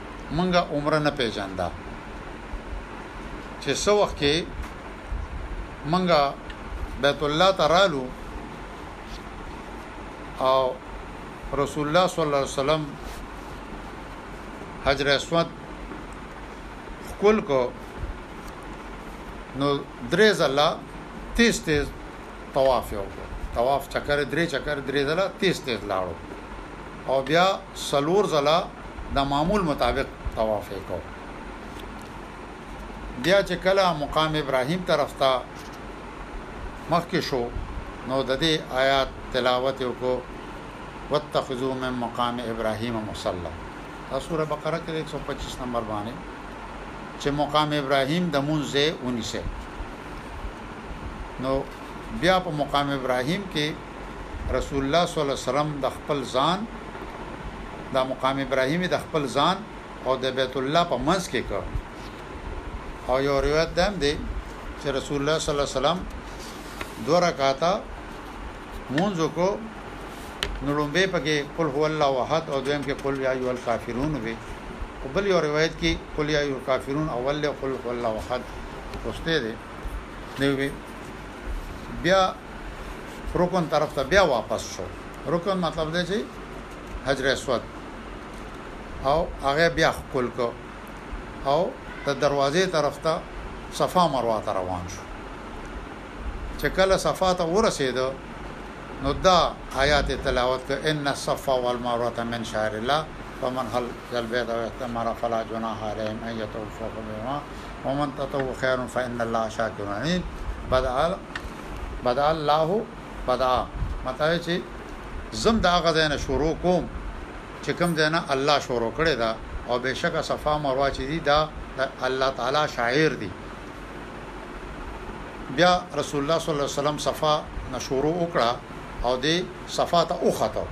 مونږه عمره نه پیژنده چې سو وخت کې مونږه بیت الله ته رالو او رسول الله صلی الله علیه وسلم حجر اسود خپل کو نو درې ځله تیز تیز طواف یې وکړو طواف چکر درې چکر درې ځله تیز تیز لاړو او بیا سلور ځله د معمول مطابق طواف یې کو بیا چې کله مقام ابراهیم طرف ته مخکې شو نو د دې آیات تلاوت وکړو واتخذوا من مقام ابراهیم مصلا دا سوره بقره کې 125 نمبر باندې چې مقام ابراهیم د مونږه ونیسه نو بیا په مقام ابراهیم کې رسول الله صلی الله علیه وسلم د خپل ځان د مقام ابراهیم د خپل ځان او د بیت الله په منځ کې کړ او یو روایت دام دی چې رسول الله صلی الله علیه وسلم دوه رکعاته مونږ کو نو لومبه پکې قل هو الله احد او دویم کې قل یا ایو الکافرون وی او بل یو روایت کې قل یا ایو الکافرون اول له قل هو الله احد پوسټه دی نو بیا رکن طرف ته بیا واپس شو رکن مطلب دی چې حجر اسود او هغه بیا خپل کو او د دروازې طرف ته صفا مروه ته روان شو چې کله صفا ته ورسېدو نو دا آیات تلاوت ک ان الصفا والمروه من شعائر الله فمن هل البيت واعتمر فلا جناح عليهم ان يطوفوا بهما ومن تطوع خير فإن الله شاكر عليم بدع بدع الله بدع مطلب چې زم دا غزاینه شروع کوم چې کوم دینه الله شروع کړی دا او بهشکه صفا مروه چې دی دا الله تعالی شاعر دی بیا رسول الله صلی الله علیه وسلم صفا نشورو وکړه او دی صفا ته وخته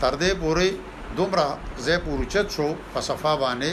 تر دې پوري دومره زه پورچت شو په صفا باندې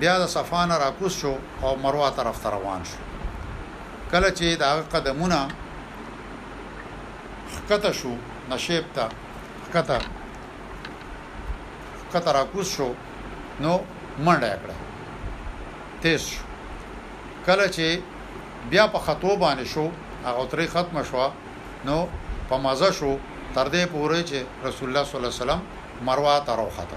بیا د صفا نه راکوز شو او مروه طرف ته روان شو. کله چې د هغه قدمونه ښکته شو، نشیب ته ښکته ښکته راکوز شو نو منډه یې کړه، تېز شو. کله چې بیا په ختو باندې شو، هغه اترې ختمه شوه نو په مزه شو، تر دې پورې چې رسول الله صلی الله علیه وسلم مروه ته راوخته.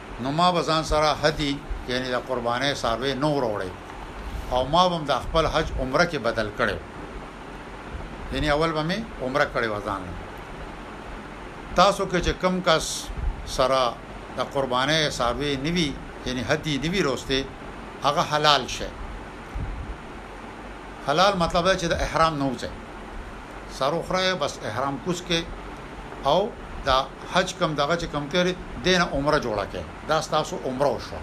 نو ما به ځان سره هدی یعنی د قربانۍ څاروی نه وروړی او ما به هم د خپل حج عمره کې بدل کړی و یعنی اول به می عمره کړی و ځان له تاسو کې چې کم کس سره د قربانۍ څاروی نوی یعنی هدی نوی روسته هغه حلال شه حلال مطلب دا چې د احرام نه وځي سر خره بس احرام کوس کې او دا حج کم دغه چې کم تیرې دین عمره جوړه کې دا تاسو عمره وشو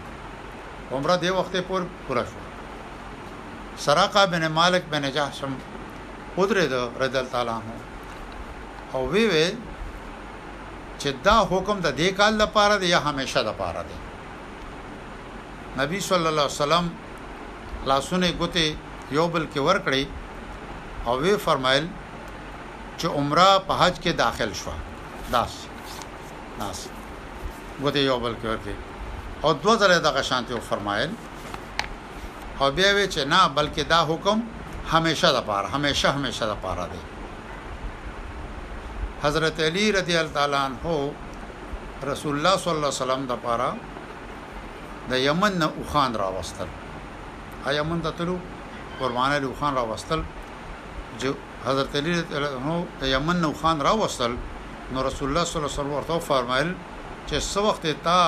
عمره دی وخت پور پورا شو سراقه بن مالک بن جحشم قدرت د رضل تعالی عنہ او وی وی چې دا حکم د دې کال لپاره دی یا همیشه لپاره دی نبی صلی الله علیه وسلم لاسونه ګوتې یو بل کې ورکړې او وی فرمایل چې عمره په حج کې داخل شو داس داس ګوتې یو بل کې ورکړې او دوه ځله دغه شانتي او فرمایل او بیا وی چې نه بلکې دا حکم همیشه د پاره همیشه همیشه د پاره دی حضرت علی رضی الله تعالی عنہ رسول الله صلی الله علیه وسلم د پاره د یمن نه اوخان راوستل ا یمن ته تلو قربانه له اوخان راوستل جو حضرت علی نو د یمن نه اوخان راوستل نو رسول الله صلی الله علیه وسلم ورته فرمایل چې سو وخت تا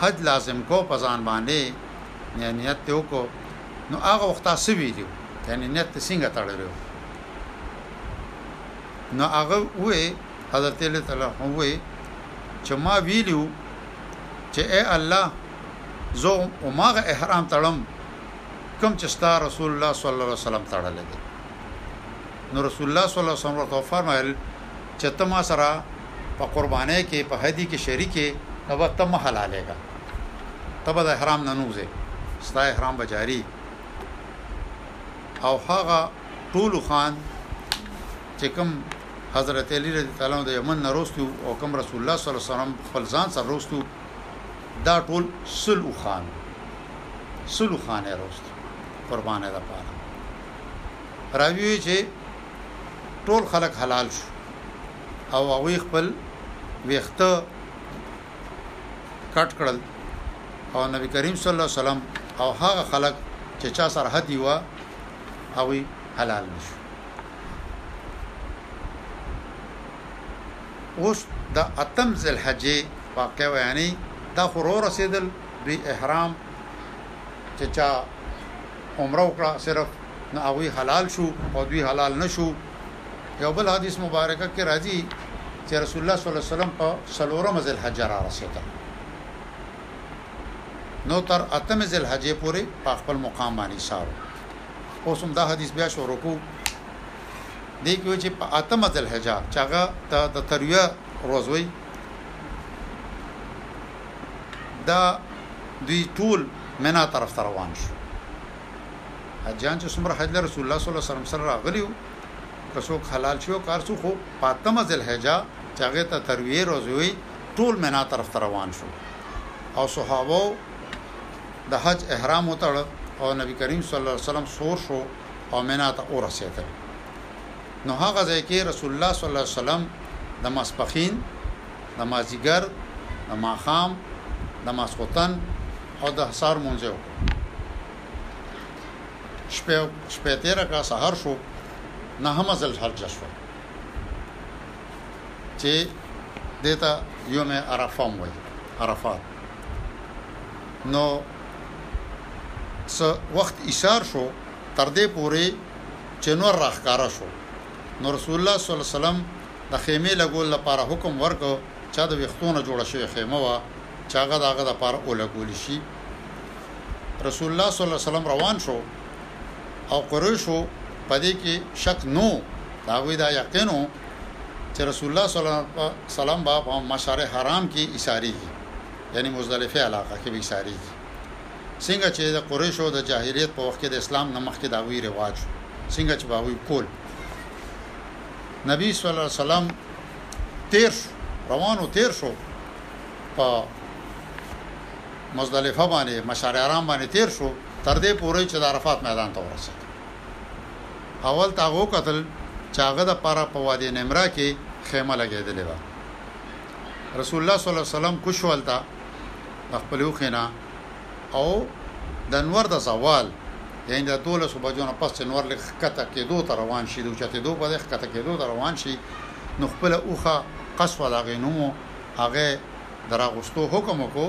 حج لازم کو پزان باندې نه نیت ته وکړو نو هغه وخت تاسو ویلو یعنی نیت څنګه تړلو نو هغه وې حضرت علی تعالی عنه وویل چې ما ویلي وو چې اې الله زه هماغه احرام تړم کوم چې ستا رسول الله صلی الله علیه وسلم تړلی دی نو رسول الله صلی الله علیه وسلم ورته فرمایل چې ته ما سره په قربانۍ کې په هدي کې شریکې نو به ته محلالېږه ته به د احرام نه نوځې ستا احرام به جاري او هغه ټولو خان چې کوم حضرت علی رضی تعالی عنه د یمن نه روستی وو او کوم رسول الله صلی الله علیه وسلم خپل ځان سره روستی وو دا ټول سل اوخان سل اوخان یې روستی قربانه ده پاره راوی وی چې ټول خلک حلال شو او هغه خپل ویخته کټ کړل او نبی کریم صلی الله علیه وسلم او هغه خلک چې چا سره حد یو هغه حلال نشو اوس د اتم ذلحجې واقع ویانی دا خو رو رسیدل دوی احرام چې چا عمره وکړه صرف نو هغه حلال شو او دوی حلال نشو یو بل حدیث مبارکه کې راځي چې رسول الله صلی الله علیه وسلم په سلورم ذلحج را رسیدل نو تر اتم ذلحجې پورې په خپل مقام باندې سارو اوس هم دا حدیث بیا شروع کو دې کې چې په اتمه ذل حجه چې هغه ته د ترویه روز وي دا دوی ټول منا طرف ته روان شو حجان چې څومره حج رسول الله صلی الله علیه وسلم سره راغلیو که څوک حلال شو کار څو خو په اتمه ذل حجه چې هغه ته ترویه روز وي ټول منا طرف ته روان شو او صحابه د حج احرام وتړ او نبی کریم صلی الله علیه وسلم سور شو او منا ته ورسیدل نو هغه ځای کې رسول الله صلی الله علیه وسلم د مسپخین د مازیګر د ماخام د ماسخوتن او د حصار مونځه وکړ شپه شپه تیر کړه سحر شو نه هم ځل حج شو چې دته یوم عرفه وای عرفات نو څه وخت ایسار شو تر دې پورې چې نور راښکاره شو نو رسول الله صلی الله علیه وسلم د خیمې لګول لپاره حکم ورکړ چا د ویختو نه جوړه شوی خیمه وه چې هغه د هغه لپاره ولګول شي رسول الله صلی الله علیه وسلم روان شو او قریشو په دې کې شک نه وو، د هغوی دا یقین وو چې رسول الله صلی الله علیه وسلم به په مشعر حرام کې ایسارېږي، یعنې مزدلفه علاقه کې به ایسارېږي، څنګه چې د قریشو د جاهلیت په وخت کې د اسلام نه مخکې د هغوی رواج وو، څنګه چې به هغوی کول. نبی صلی الله علیه وسلم تېر شو، روان و، تېر شو، په مزدلفه باندې، مشعر حرام باندې تېر شو. تر دې پورې چې د عرفات میدان ته ورسېد، اول ته هغه وکتل چې هغه لپاره په وادي نمرة کې خیمه لګېدلې وه. رسول الله صلی الله علیه وسلم کوز شو هلته د خپلې اوښې نه او د نور د زوال یعنې د دولسو بجو نه پس چې نور لږ ښکته کېدو ته روان شي، د اوچتېدو په ځای ښکته کېدو ته روان شي، نو خپله اوښه قصوه د هغې نوم و، هغه یې د راغوستو حکم وکړو.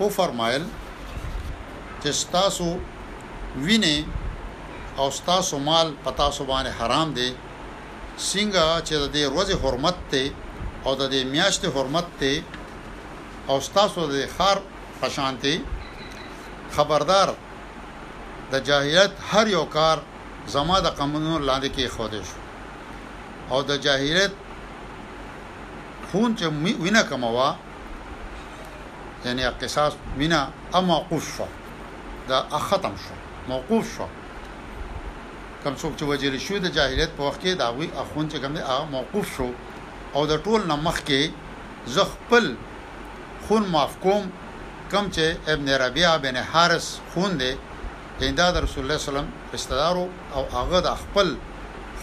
وفرمایل چې ستاسو وینې او ستاسو مال په تاسو باندې حرام دی څنګه چې د دې ورځې حرمت ته او د دې میاشتې حرمت ته او ستاسو د خار پشانته خبردار د جاهلیت هر یو کار زما د قمنو لاندې کې خو دې شو او د جاهلیت خون چې وینه کموا یعنی قصاص وینا ام موقوف شو دا ختم شو موقوف شو کم څوک چې وجل شو د جاهلیت په وخت کې دا وی اخون چې کوم دی هغه موقوف شو او د ټول نمخ کې زه خپل خون معاف کوم کم چې ابن ربيعه بن حارث خون دی دا د رسول الله سلام استدارو او هغه د خپل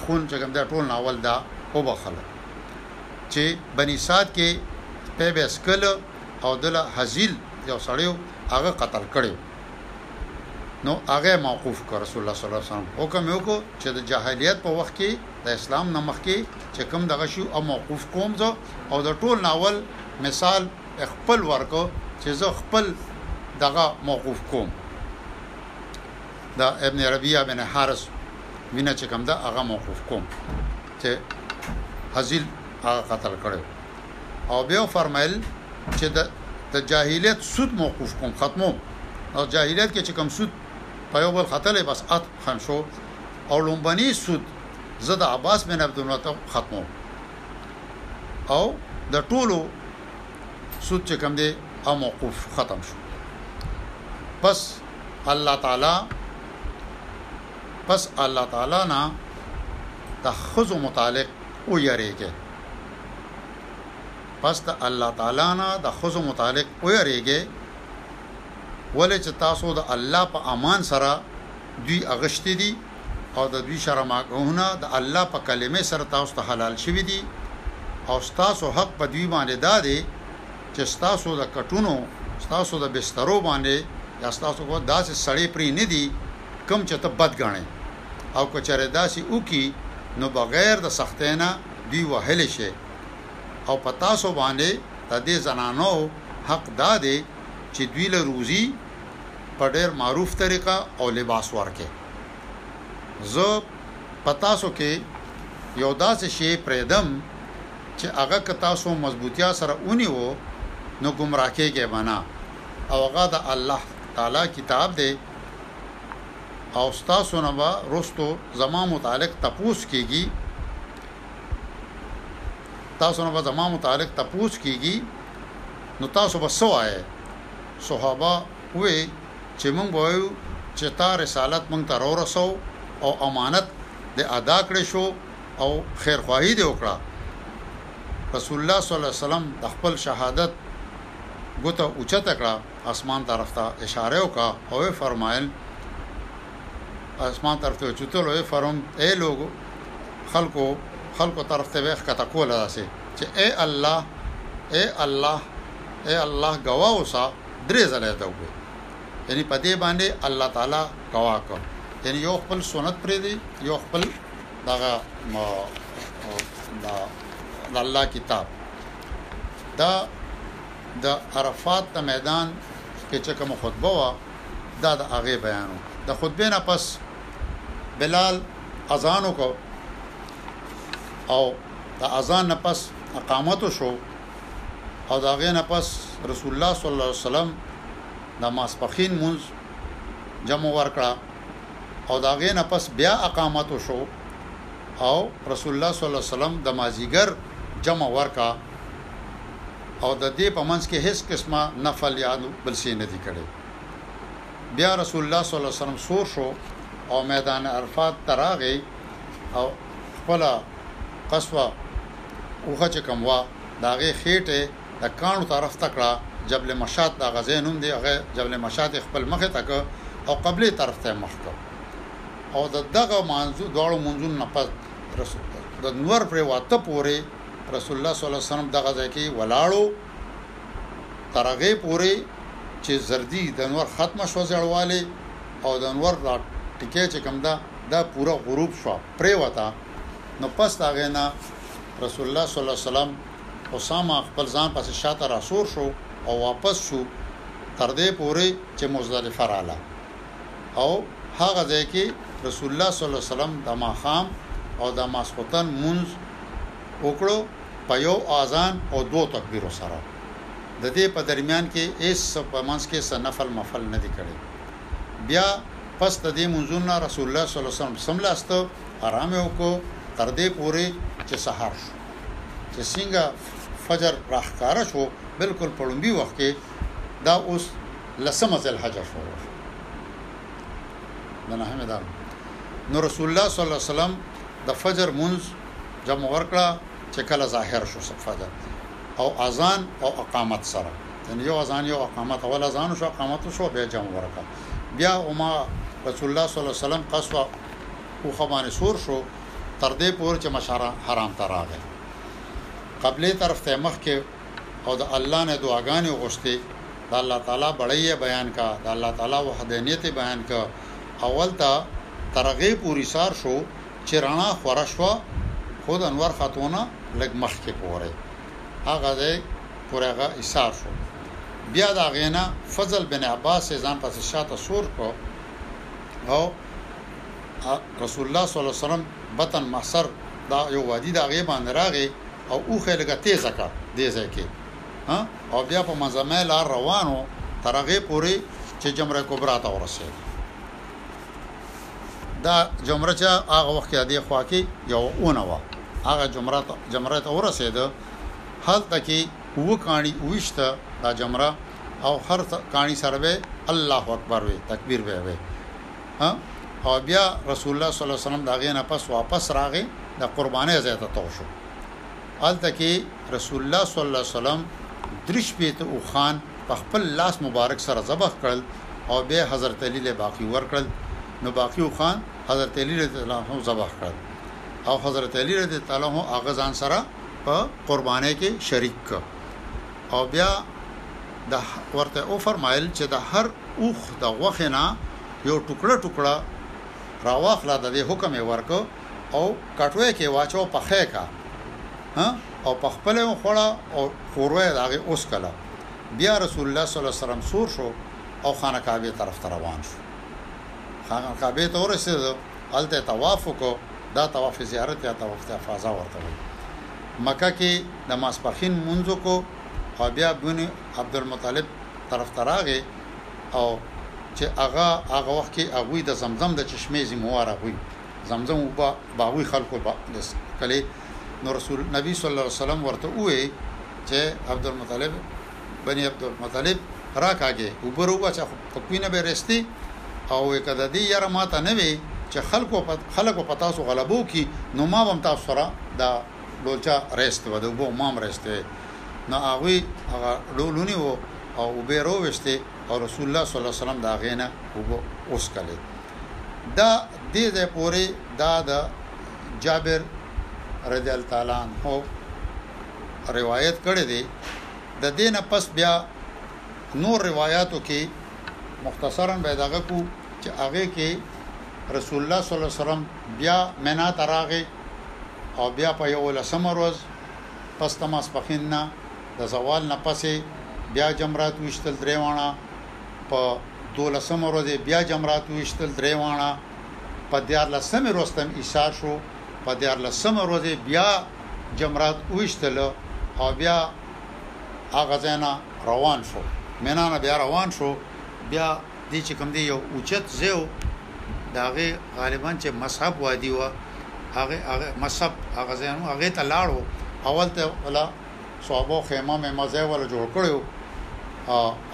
خون چې کوم دی ټول ناول دا وبخله چي بني سعد کي سپی به څکله او دله هزيل يو سړی وو هغه قتل کړی وو نو هغه يې موقوف کړ رسول الله صلی الله عليه وسلم حکم يې وکړو چي د جاهليت په وخت کي د اسلام نه مخکي چي کوم دغه شي او موقوف کوم زه او د ټول نه اول مثال يې خپل ورکړو چي زه خپل دغه موقوف کوم د ابن ربيعه بن حارث وينه چي کوم ده هغه موقوف کوم. چې هزیل هغه قتل کړی وو او بیا فرمایل چې د د جاهلیت سود موقوف کوم ختمو او جاهلیت کې چې کوم سود په یو بل خطلې بس ات خن شو او لومبني سود زه د عباس بن عبد المطلب ختمو او د ټولو سود چې کوم دی او موقوف ختم شو پس الله تعالی پس الله تعالی نه د ښځو متعلق ویریږی پس د الله تعالی نه د ښځو متعلق ویریږی ولې چې تاسو د الله په امان سره دوی اغشتي دي او د دوی شرم هغونه د الله په کلمې سره تاسو ته حلال شوی دي او تاسو حق په دوی باندې دا دی چې ستاسو د کټونو، ستاسو د بسترو باندې یا ستاسو په داسې سړی پرې نه دي کوم چې ته بد ګڼې او که چېرې داسې وکړي نو بغیر د سختۍ نه دوی وهلی شی او په تاسو باندې د دې زنانو حق دا دی چې دوی له روزي په ډېر معروف طریقه او لباس ورکړئ. زه په تاسو کې یو داسې شی پرېږدم. چې هغه که تاسو مضبوطیا سره ونیو نو ګمراه کیږی به نه او هغه د الله تعالی کتاب دی او ستاسو نه به رستو زما متعلق تپوس کیږی تاسو نه به زما متعلق تپوس کیږی نو تاسو به سوای صحابه وې چې مونږ وایو چې تا رسالت مونږ ته راورسو او امانت د ادا کړې شو او خیرخواهي دې وکړه، رسول الله صلی الله علیه وسلم د خپل شهادت ګوته اوچته کړه، اسمان طرف ته اشاره وکړه او وې فرمایل، اسمان طرف ته اوچتل او وې فرمایل، ای لوګو خلکو، خلکو طرف ته وې ښکته کوله داسې چې ای الله، ای الله، ای الله ګواه اوسه، درې ځله یې دا وویل، یعنی په دې باندې الله تعالی ګواه کړ، یعنی یو خپل سنت پرېږدي، یو خپل. دغه د الله کتاب دا د عرفات د میدان کې چې کوم خطبه وا دا د هغه بیانو د خطبه نه پس بلال اذان وکړ او د اذان نه پس اقامت شو او دا غې نه پس رسول الله صلی الله علیه وسلم د ماسپخین مونږ جمع ورکړه او د هغې نه پس بیا اقامت وشو او رسول الله صلی الله علیه وسلم د مازیګر جمع ورکړه او د دې په منځ کې هیڅ قسمه نفل یا بل څه نه دي کړي بیا رسول الله صلی الله علیه وسلم سور شو او میدان عرفات ته راغی او خپل قصوه اوخه چې کوم وا د هغې خېټه د کاڼو طرف ته کړه، جبل مشات د هغه ځای نوم دی، هغه جبل مشات یې خپل مخ ته کړ او قبلې طرف ته یې مخ کړ او د دغه مانځو دواړو لمونځونو نه پس د نور پرېواته پورې رسول الله صلی الله علیه وسلم دغه ځای کې ولاړ و تر هغې پورې چې زردي د نور ختمه شوه زیړوالی او د نور دا ټیکه چې کوم ده دا پوره غروب شوه پرېوته نو پس د هغې نه رسول الله صلی الله علیه وسلم اسامه خپل ځان پسې شاته راسور شو او واپس شو تر دې پورې چې مزدلفه راغله او هغه ځای کې رسول الله صلی الله علیه وسلم د ماښام او د ماسخوتن لمونځ وکړو په یو آذان او دوو تکبیرو سره د دې په درمیان کې هیڅ څه په منځ کې څه نفل مفل نه دي کړي بیا پس د دې منځونو نه رسول الله صلی الله علیه وسلم سملاسته آرام وکړو تر دې پورې چې سحر شو چې څنګه فجر راښکاره شو بالکل په لومبي وخت کې دا اوس لسمه ذل حجه شو دا نه همدا نو رسول الله صلی الله علیه وسلم د فجر منځ جمع ورکړه چې کله ظاهر شو فجر او اذان او اقامت سره یعنی یو اذان یو اقامت اول اذان شو اقامت شو بیا جمع ورکړه بیا وما رسول الله صلی الله علیه وسلم قصوا او خبانه سور شو تر دې پورې چې مشعر حرام ته راغی قبلې طرف ته مخکې او د الله نه دعاګانې وغوښتې د الله تعالی بړۍ یې بیان کا د الله تعالی وحدانیت یې بیان کا اول ته تر هغې پورې سار شو چې رڼا خوره شوه خو د انور خاتونه لږ مخکې پورې هغه ځای پورې هغه ایسار شو بیا د هغې نه فضل بن عباس یې ځان پسې شاته سور کړو او رسول الله صلی الله علیه وسلم بطن محصر دا یو وادي ده هغې باندې راغی او اوښ یې لږه تېزه کړه دې ځای کې او بیا په منځمۍ لار روان و تر هغې پورې چې جمره کبرا ته ورسېد دا جمره چې هغه وخت کې دې خوا کې یو اونه وه هغه جمره ته جمره ته ورسېد هلته کې و کاڼي وشته دا جمره او هر کاڼي سره به الله اکبر وي تکبیر به وي او بیا رسول الله صلی الله علیه وسلم د هغې نه پس واپس راغی د قربانۍ ځای ته تاو شو هلته کې رسول الله صلی الله علیه وسلم درې شپېته اوښان په خپل لاس مبارک سره ذبح کړل او بیا حضرت علی له باقی ورکړل نو باقی اوښان حضرت علی رضی الله عنه ذبح کړل او حضرت علی رضی الله عنه هغه ځان سره په قربانۍ کې شریک کړ او بیا د ورته وفرمایل چې د هر اوښ د غوښې نه یو ټوکړه ټوکړه راواخله ددې حکم یې ورکړ او کټوی کې یې واچوه پخه یې کړه او په خپله یې وخوړه او ښوروا یې د هغې وڅکله بیا رسول الله صلی الله علیه وسلم سور شو او خانه کعبې طرف ته روان شو خانه کعبې ته ورسېدو هلته یې طواف وکړو دا طواف زیارت یا طواف افاضه ورته وایي مکه کې د ماسپښین لمونځ وکړو او بیا بني عبدالمطلب طرف ته راغی او چې هغه هغه وخت کې هغوی د زمزم د چشمې ذموار هغوی زمزم وبا باغوی خلکو با دس کله نو رسول نبی صلی الله علیه وسلم ورته وې چې عبدالمطلب بني عبدالمطلب راکاږي وبرو بچا په کوینه به رستی او کده دی یاره ماته نه وي چې خلکو په خلکو په تاسو غلبو کی نو ما هم تاسو سره دا ډولچه رېست وه، د اوبو مام رېست وه، نو هغوی هغه ډول ونيو او اوبه يې راووېستې او رسول الله صلی الله علیه وسلم د هغې نه اوبه وڅښلې. دا دې ځای پورې دا د جابر رضی الله تعالی عنه روايت کړی دی، د دې نه پس بيا نور رواياتو کې مختصراً بايد هغه کړو چې هغې کې رسول الله صلی الله علیه وسلم بيا منا ته راغی، او بیا په یوولسمه ورځ پس د ماسپښین نه د زوال نه پسې بیا جمرات وویشتل درې واڼه په دولسمه ورځ یې بیا جمرات وویشتل درې واڼه په دیارلسمې ورځ ته هم ایسار شو په دیارلسمه ورځ یې بیا جمرات وویشتل او بیا هغه ځای نه روان شو مینا نه بیا روان شو بیا دی چې کوم دی یو اوچت زیو داغه غالبا چې مصحب وادي و هغه هغه مصحب هغه زینو هغه ته لاړو اول ته ولا صحابه خیمه مې مزه ولا جوړ کړو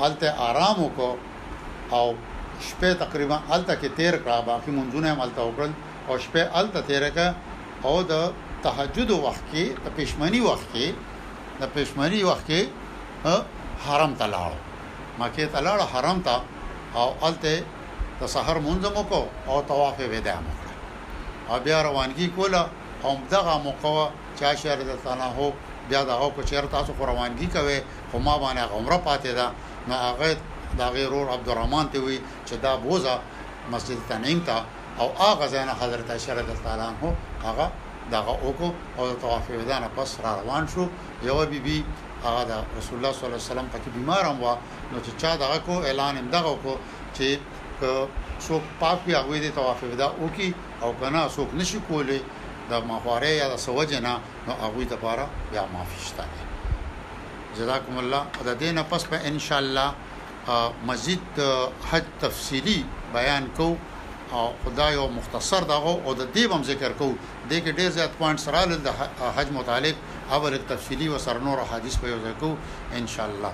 هلته آرام وکړو او شپه تقریبا هلته کې تیر کړه باقي منځونه هم هلته وکړل او شپه هلته تیر کړه او د تهجد وخت کې د پښمنی وخت کې د پښمنی وخت کې حرم ته لاړو مکې ته لاړ حرم ته او هلته یې د سحر لمونځ هم وکړ او طواف وداع هم وکړه او بیا روانګي کوله او همدغه موقع وه چې عایشه رضی الله تعالی عنها بیا دغه وکړه چې یاره تاسو خو روانګي کوئ خو ما باندې هغه عمره پاتې ده نو هغه د هغې ورور عبدالرحمن ته وویل چې دا بوځه مسجد تنعیم ته او هغه ځای نه حضرت عایشه رضی الله تعالی عنها هغه دغه وکړو او د طواف وداع نه پس را روان شو یوه بیبي بی هغه د رسول الله صلی الله علیه وسلم پکې بیمار هم و نو چې چا دغه کو اعلان هم دغه کو چې سو پاک بیا غوې د طواف ودا او کی او کنه سو نشي کولې د ماخواره یا د سوجنا نو هغه د پاره بیا معافي شته جزاکم الله د دې نه پس په ان شاء الله مزید حج تفصیلی بیان کو او خدای او مختصر دغه او د دې بم ذکر کو د کې ډېر زیات پوینټ سره د حج متعلق ابر تفصیلی و سر نور حدیث په یو ځای کو ان شاء الله